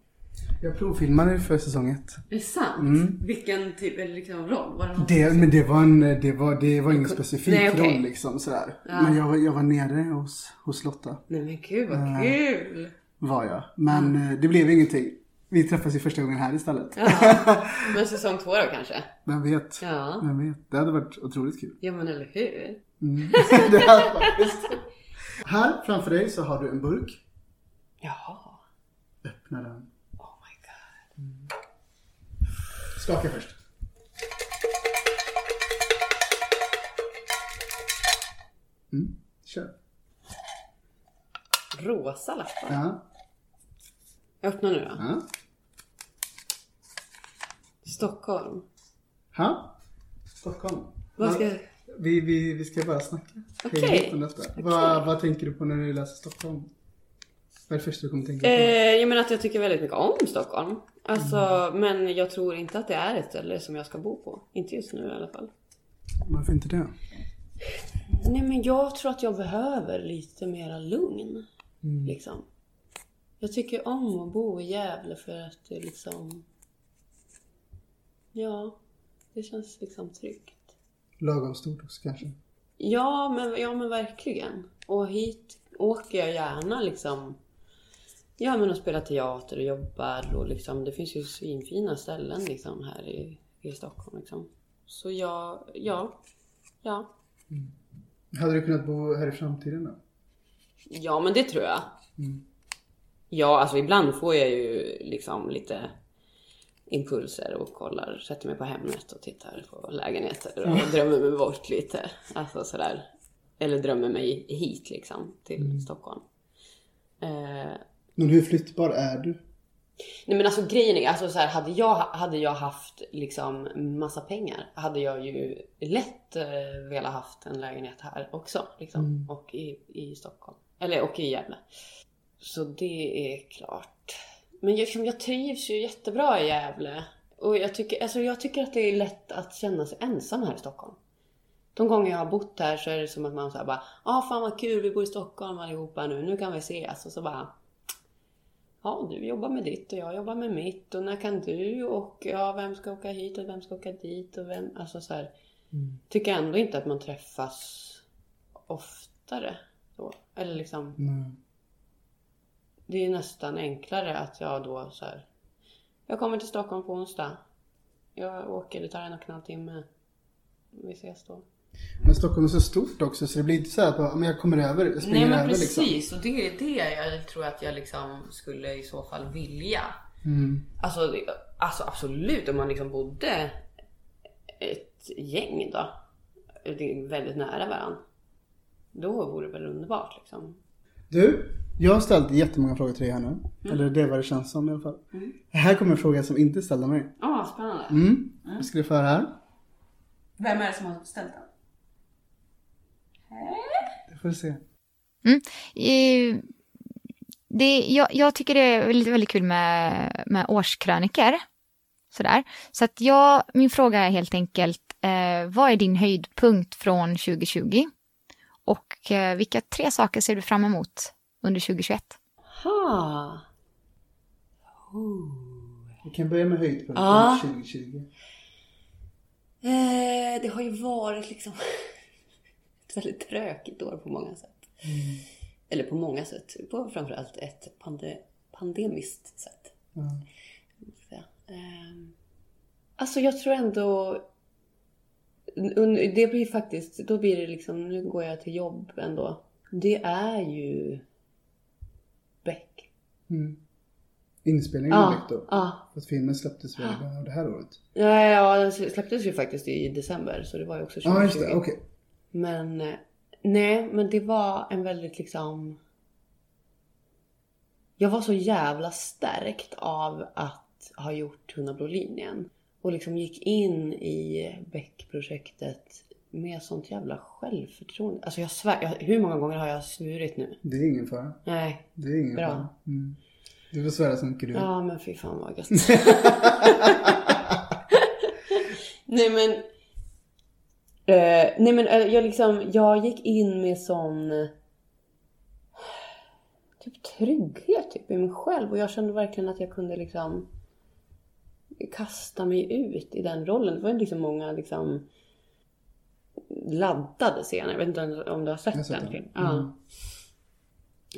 Jag provfilmade för säsong ett. Är det sant? Vilken typ, eller liksom roll? Var det Det, men det var, en, det var, det var ingen specifik Nej, okej. roll liksom sådär. Men jag, var- jag var nere hos, hos Lotta. Nej men gud vad kul! Var jag. Men eh, det blev ingenting. Vi träffas ju första gången här istället. Ja. Men säsong två då kanske? Vem vet? Ja. Vem vet? Det hade varit otroligt kul. Ja men eller hur? det hade faktiskt. Här framför dig så har du en burk. Jaha. Öppna den. Oh my god. Skaka först. Mm, kör. Rosa lappar. Ja. Öppna nu då. Ja. Stockholm. Ha? Stockholm. Vad ska... Vi, vi, vi ska bara snacka. Okej. Om detta. Vad, vad tänker du på när du läser Stockholm? Vad är det första du kommer tänka på? Eh, jag menar att jag tycker väldigt mycket om Stockholm. Alltså, men jag tror inte att det är ett ställe som jag ska bo på. Inte just nu i alla fall. Varför inte det? Nej men jag tror att jag behöver lite mera lugn. Mm. Liksom. Jag tycker om att bo i Gävle för att det liksom... Ja, det känns liksom tryggt. Lagom stort också kanske. Ja men, ja, men verkligen. Och hit åker jag gärna liksom. Ja men och spelar teater och jobbar och liksom det finns ju svinfina ställen liksom här i, i Stockholm liksom. Så jag, ja, ja. Hade du kunnat bo här i framtiden då? Ja men det tror jag. Mm. Ja alltså ibland får jag ju liksom lite impulser och kollar, sätter mig på Hemnet och tittar på lägenheter och drömmer mig bort lite. Alltså sådär. Eller drömmer mig hit liksom till Stockholm. Eh, Men hur flyttbar är du? Nej men alltså grejen är, alltså så här, hade, jag, hade jag haft liksom massa pengar hade jag ju lätt eh, velat haft en lägenhet här också. Liksom, Och i, i Stockholm. Eller och i Gävle. Så det är klart. Men jag, jag trivs ju jättebra i Gävle. Och jag tycker, alltså jag tycker att det är lätt att känna sig ensam här i Stockholm. De gånger jag har bott här så är det som att man säger bara ah fan vad kul vi bor i Stockholm allihopa nu, nu kan vi ses. Och så bara Ja, du jobbar med ditt och jag jobbar med mitt och när kan du och ja, vem ska åka hit och vem ska åka dit och vem, alltså så här. Tycker ändå inte att man träffas oftare då. Eller liksom, Nej. Det är nästan enklare att jag då så här. Jag kommer till Stockholm på onsdag. Jag åker, det tar en och en halv timme. Vi ses då. Men Stockholm är så stort också så det blir inte så här att jag kommer över, jag springer Nej men över precis, liksom. och det är det jag tror att jag liksom skulle i så fall vilja. Mm. Alltså, alltså absolut om man liksom bodde ett gäng då. Det är väldigt nära varandra. Då vore det väl underbart liksom. Du, jag har ställt jättemånga frågor till dig här nu. Eller det är vad det känns som i alla fall. Här kommer en fråga som inte är ställd av mig. Ja, ah, spännande. Mm. Jag ska du få höra här. Vem är det som har ställt den? Det får du se. Eh, det, jag, jag tycker det är väldigt, väldigt kul med, med årskröniker. Sådär. Så att jag, min fråga är helt enkelt, eh, vad är din höjdpunkt från 2020? Och eh, vilka tre saker ser du fram emot under 2021? Ha. Vi kan börja med höjdpunkten Ja. 2020. Eh, det har ju varit liksom ett väldigt tråkigt år på många sätt. Eller på många sätt. På framförallt ett pande, pandemiskt sätt. Så, ehm, Alltså jag tror ändå... Det blir faktiskt, då blir det liksom, nu går jag till jobb ändå. Det är ju. Mm. Inspelningen Ja, Beck då. ja. För att filmen släpptes väl bara det här året? Ja, ja, den släpptes ju faktiskt i december så det var ju också 2020. Ja, just det. Okej. Men eh, nej, men det var en väldigt liksom... Jag var så jävla stärkt av att ha gjort Tunna blå linjen. Och liksom gick in i Beck-projektet med sånt jävla självförtroende. Alltså jag svär, jag, hur många gånger har jag svurit nu? Det är ingen fara. Nej. Det är ingen Bra. fara. Mm. Du får svära så mycket du. Ja men fy fan vad gött. nej men. Eh, nej men eh, jag liksom, jag gick in med sån. Typ trygghet typ i mig själv och jag kände verkligen att jag kunde liksom. Kasta mig ut i den rollen. Det var ju liksom många liksom. Laddade scener. Jag vet inte om du har sett den filmen? Ja. Mm.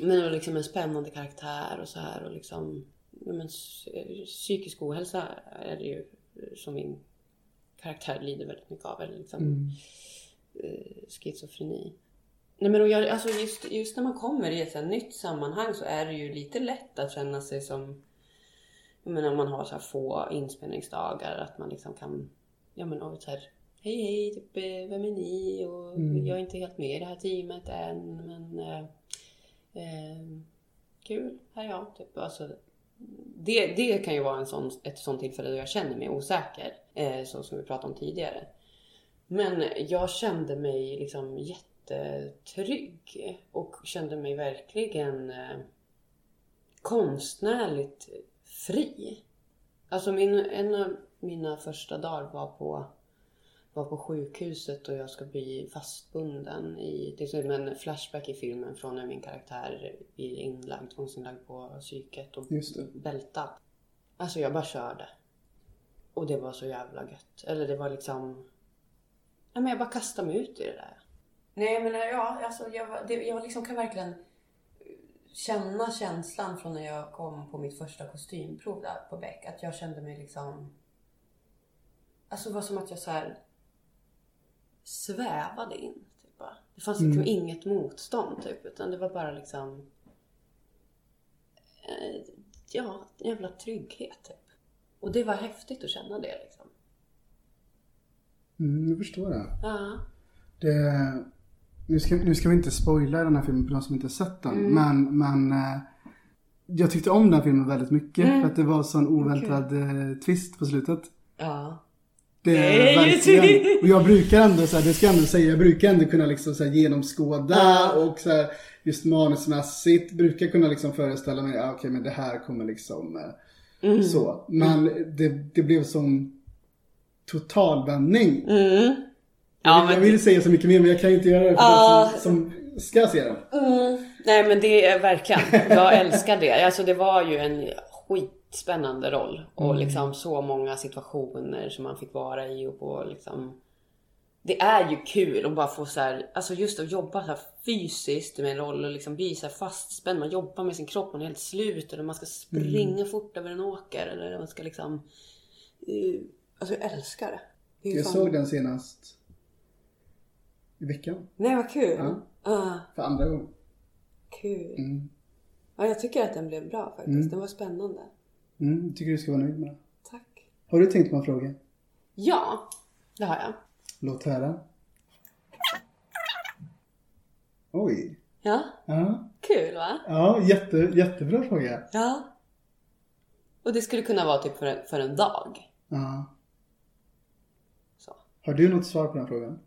Men det var liksom en spännande karaktär och så här och liksom men, psy- psykisk ohälsa är det ju som min karaktär lider väldigt mycket av. Eller liksom Mm. eh, schizofreni. Nej men och jag, alltså just, just när man kommer i ett så nytt sammanhang så är det ju lite lätt att känna sig som jag menar om man har så här få inspelningsdagar att man liksom kan ja men och så här Hej hej, typ, eh, vem är ni? Och Mm. jag är inte helt med i det här teamet än men eh, eh, kul, här är jag. Typ. Alltså, det, det kan ju vara en sån, ett sånt tillfälle då jag känner mig osäker. Eh, så som vi pratade om tidigare. Men jag kände mig liksom jättetrygg. Och kände mig verkligen eh, konstnärligt fri. Alltså min, en av mina första dagar var på vara på sjukhuset och jag ska bli fastbunden i... Det är som en flashback i filmen från när min karaktär blir inlagd, tvångsinlagd på psyket och bältad. Alltså jag bara körde. Och det var så jävla gött. Eller det var liksom... Ja, men jag bara kastade mig ut i det där. Nej men ja, alltså jag, var- det, jag liksom kan verkligen känna känslan från när jag kom på mitt första kostymprov där på Beck. Att jag kände mig liksom... Alltså det var som att jag så här svävade in. Typ. bara. Det fanns liksom inget motstånd typ. Utan det var bara liksom... Eh, ja, en jävla trygghet typ. Och det var häftigt att känna det liksom. Mm, jag förstår det. Ja. det nu, ska, nu ska vi inte spoila den här filmen för de som inte sett den. Men, men eh, jag tyckte om den här filmen väldigt mycket. För att det var sån oväntad eh, twist på slutet. Ja. Det är Nej, verkligen. Och jag brukar ändå, så här, det ska jag ändå säga, jag brukar ändå kunna liksom så här, genomskåda Ja. och så här, just manusmässigt brukar kunna liksom föreställa mig, ah, okej men det här kommer liksom eh, så. Men det, det blev sån total vändning. Mm. jag, vill, jag vill säga så mycket mer men jag kan inte göra det för Ja. de som, som ska se den. Mm. Nej men det är verkligen, jag älskar det. Alltså det var ju en skitspännande roll. Och liksom så många situationer som man fick vara i och på liksom det är ju kul att bara få så här, alltså just att jobba så här fysiskt med en roll och liksom bli så här fastspänd. Man jobbar med sin kropp, man är helt slut eller man ska springa fort över en åker eller man ska liksom... eh, Alltså jag älskar det. det Jag fan- såg den senast i veckan. Nej vad kul! Ja. Ah, För andra gången. kul. Mm. Ja, jag tycker att den blev bra faktiskt. Den var spännande. Mm, jag tycker du ska vara nöjd med det. Tack. Har du tänkt på en fråga? Ja, det har jag. Låt höra. Oj. Ja, Ja, kul va? ja jätte, jättebra fråga. Ja. Och det skulle kunna vara typ för en, för en dag. Ja. Så. Har du något svar på den frågan?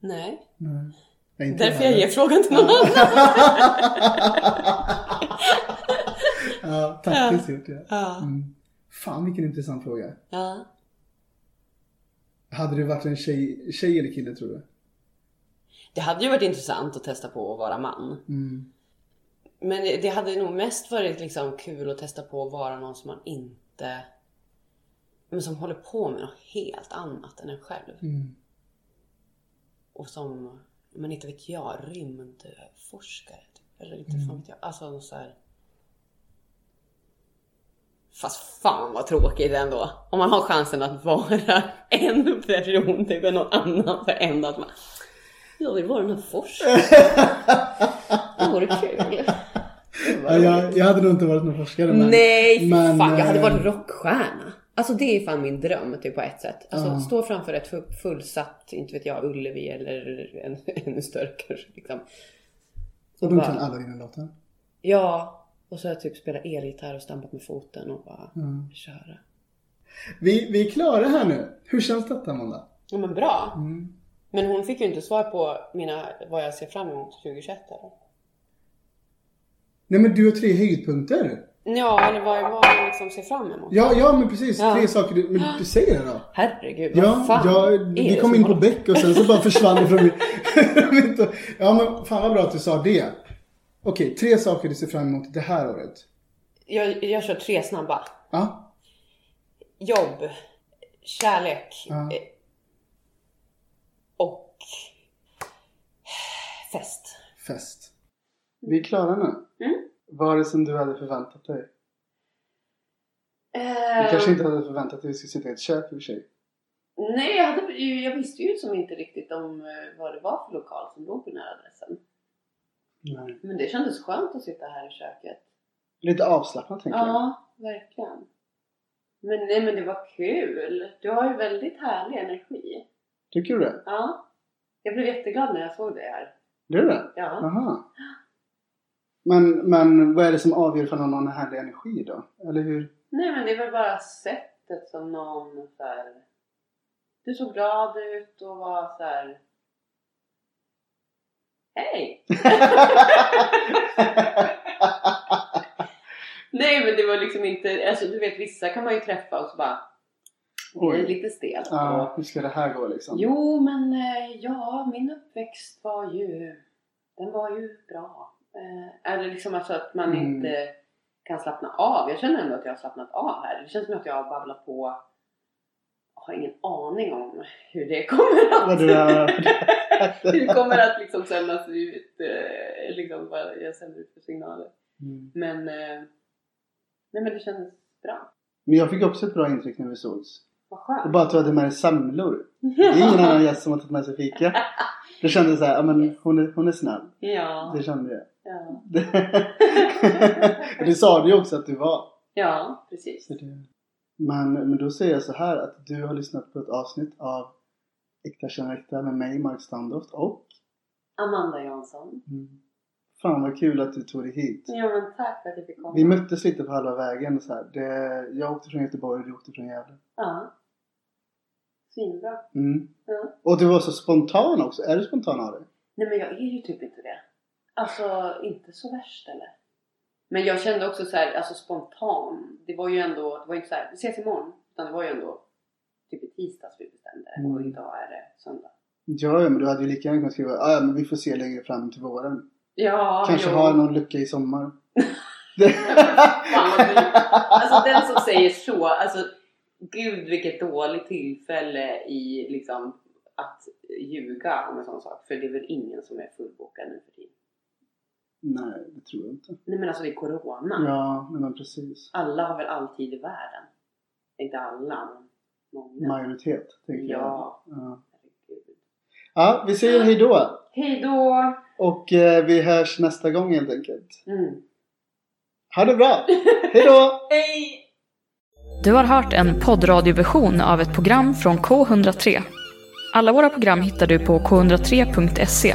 Nej. Nej. Därför jag ger frågan till någon annan. Ja, taktiskt gjort ja. Ja. Mm. Fan vilken intressant fråga. ja. Hade du varit en tjej, tjej eller kille tror du? Det hade ju varit intressant att testa på att vara man. Mm. Men det hade nog mest varit liksom kul att testa på att vara någon som man inte... Men som håller på med något helt annat än en själv. Mm. Och som, men inte vet jag, rymdforskare. Typ. Eller inte Mm. fan vet jag. Alltså så här. Fast fan vad tråkigt ändå. Om man har chansen att vara en person typ än någon annan för en att man- Jag vill vara den här forskaren. Det vore kul. Ja, jag, jag hade nog inte varit någon forskare men... Nej, men, fan. Jag hade eh, varit rockstjärna. Alltså det är fan min dröm typ på ett sätt. Alltså Ja. stå framför ett fu- fullsatt, inte vet jag, Ullevi eller en, ännu större kanske. Liksom. Och de kan alla dina låtar? Ja, och så har jag typ spelat elgitarr och stampat med foten och bara Mm. köra. Vi, vi är klara här nu. Hur känns detta Amanda? Ja men bra. Mm. Men hon fick ju inte svar på mina, vad jag ser fram emot 2021 eller? Nej men du har tre höjdpunkter. Ja, eller vad, jag liksom ser fram emot. Ja, ja men precis. Ja. Tre saker du, men du säger det då. Herregud, Ja, vad fan ja vi det kom in på Beck och sen så bara försvann det från min... Ja men fan vad bra att du sa det. Okej, tre saker du ser fram emot det här året. Jag, jag kör tre snabba. Ja, Jobb, kärlek Ja. eh, och fest. fest. Vi är klara nu. Mm. Vad är det som du hade förväntat dig? Du Eh, kanske inte hade förväntat dig att vi skulle sitta i ett kök i och för sig. Nej, jag, hade, jag visste ju som inte riktigt om eh, vad det var för lokal som låg på den här adressen. Nej. Men det kändes skönt att sitta här i köket. Lite avslappnat tänker jag. Ja, verkligen. Men nej, men det var kul. Du har ju väldigt härlig energi. Tycker du det? Ja. Jag blev jätteglad när jag såg det här. Gör du det? Ja. Aha. Men, men vad är det som avgör för någon har härlig energi då? Eller hur? Nej, men det är väl bara sättet som någon så här. Du såg glad ut och var så här. Hej! Nej men det var liksom inte, alltså du vet vissa kan man ju träffa och så bara Det är Oj. lite stelt. Ja, hur ska det här gå liksom? Jo, men eh, ja, min uppväxt var ju, den var ju bra. Eh, är det liksom alltså att man Mm. inte kan slappna av? Jag känner ändå att jag har slappnat av här. Det känns som att jag har babblat på. Har ingen aning om hur det kommer att, hur det kommer att liksom sändas ut. Eh, liksom vad jag sänder ut för signaler. Mm. Men, eh, nej men det kändes bra. Men jag fick också ett bra intryck när vi sågs. Vad Och skönt. bara att du hade med dig semlor. Det är ingen annan gäst som har tagit med sig fika. Det kändes så här, ja men hon är, hon är snäll. Ja. Det kände jag. Ja. Och det sa du ju också att du var. ja, precis. Men, men då säger jag så här att du har lyssnat på ett avsnitt av Äkta känner äkta med mig, Mark Standoft och Amanda Jansson. mm, Fan vad kul att du tog dig hit. Ja men tack för att jag fick komma. Vi möttes lite på halva vägen så här. Det, jag åkte från Göteborg och du åkte från Gävle. Ja. Svinbra. Mm. Ja. Och du var så spontan också. Är du spontan av dig? Nej men jag är ju typ inte det. Alltså inte så värst eller? Men jag kände också så här, alltså spontan. Det var ju ändå, det var inte så här, vi ses imorgon. Utan det var ju ändå typ i tisdags vi bestämde. Mm. Och idag är det söndag. Ja, men du hade ju lika gärna kunnat skriva ah, ja, men vi får se längre fram till våren. Ja, Kanske jo. ha någon lucka i sommar. Fan. Alltså den som säger så, alltså gud vilket dåligt tillfälle i liksom att ljuga om en sån sak. För det är väl ingen som är fullbokad nu för tiden. Nej, det tror jag inte. Nej men alltså det är Corona. Ja, nej, men precis. Alla har väl all tid i världen. Inte alla, men många. Majoritet, tänker Ja. jag. Ja. Ja, vi säger hej då. Hej då! Och eh, vi hörs nästa gång helt enkelt. Mm. Ha det bra! Hej då! Hej! Du har hört en poddradioversion av ett program från K103. Alla våra program hittar du på k103.se.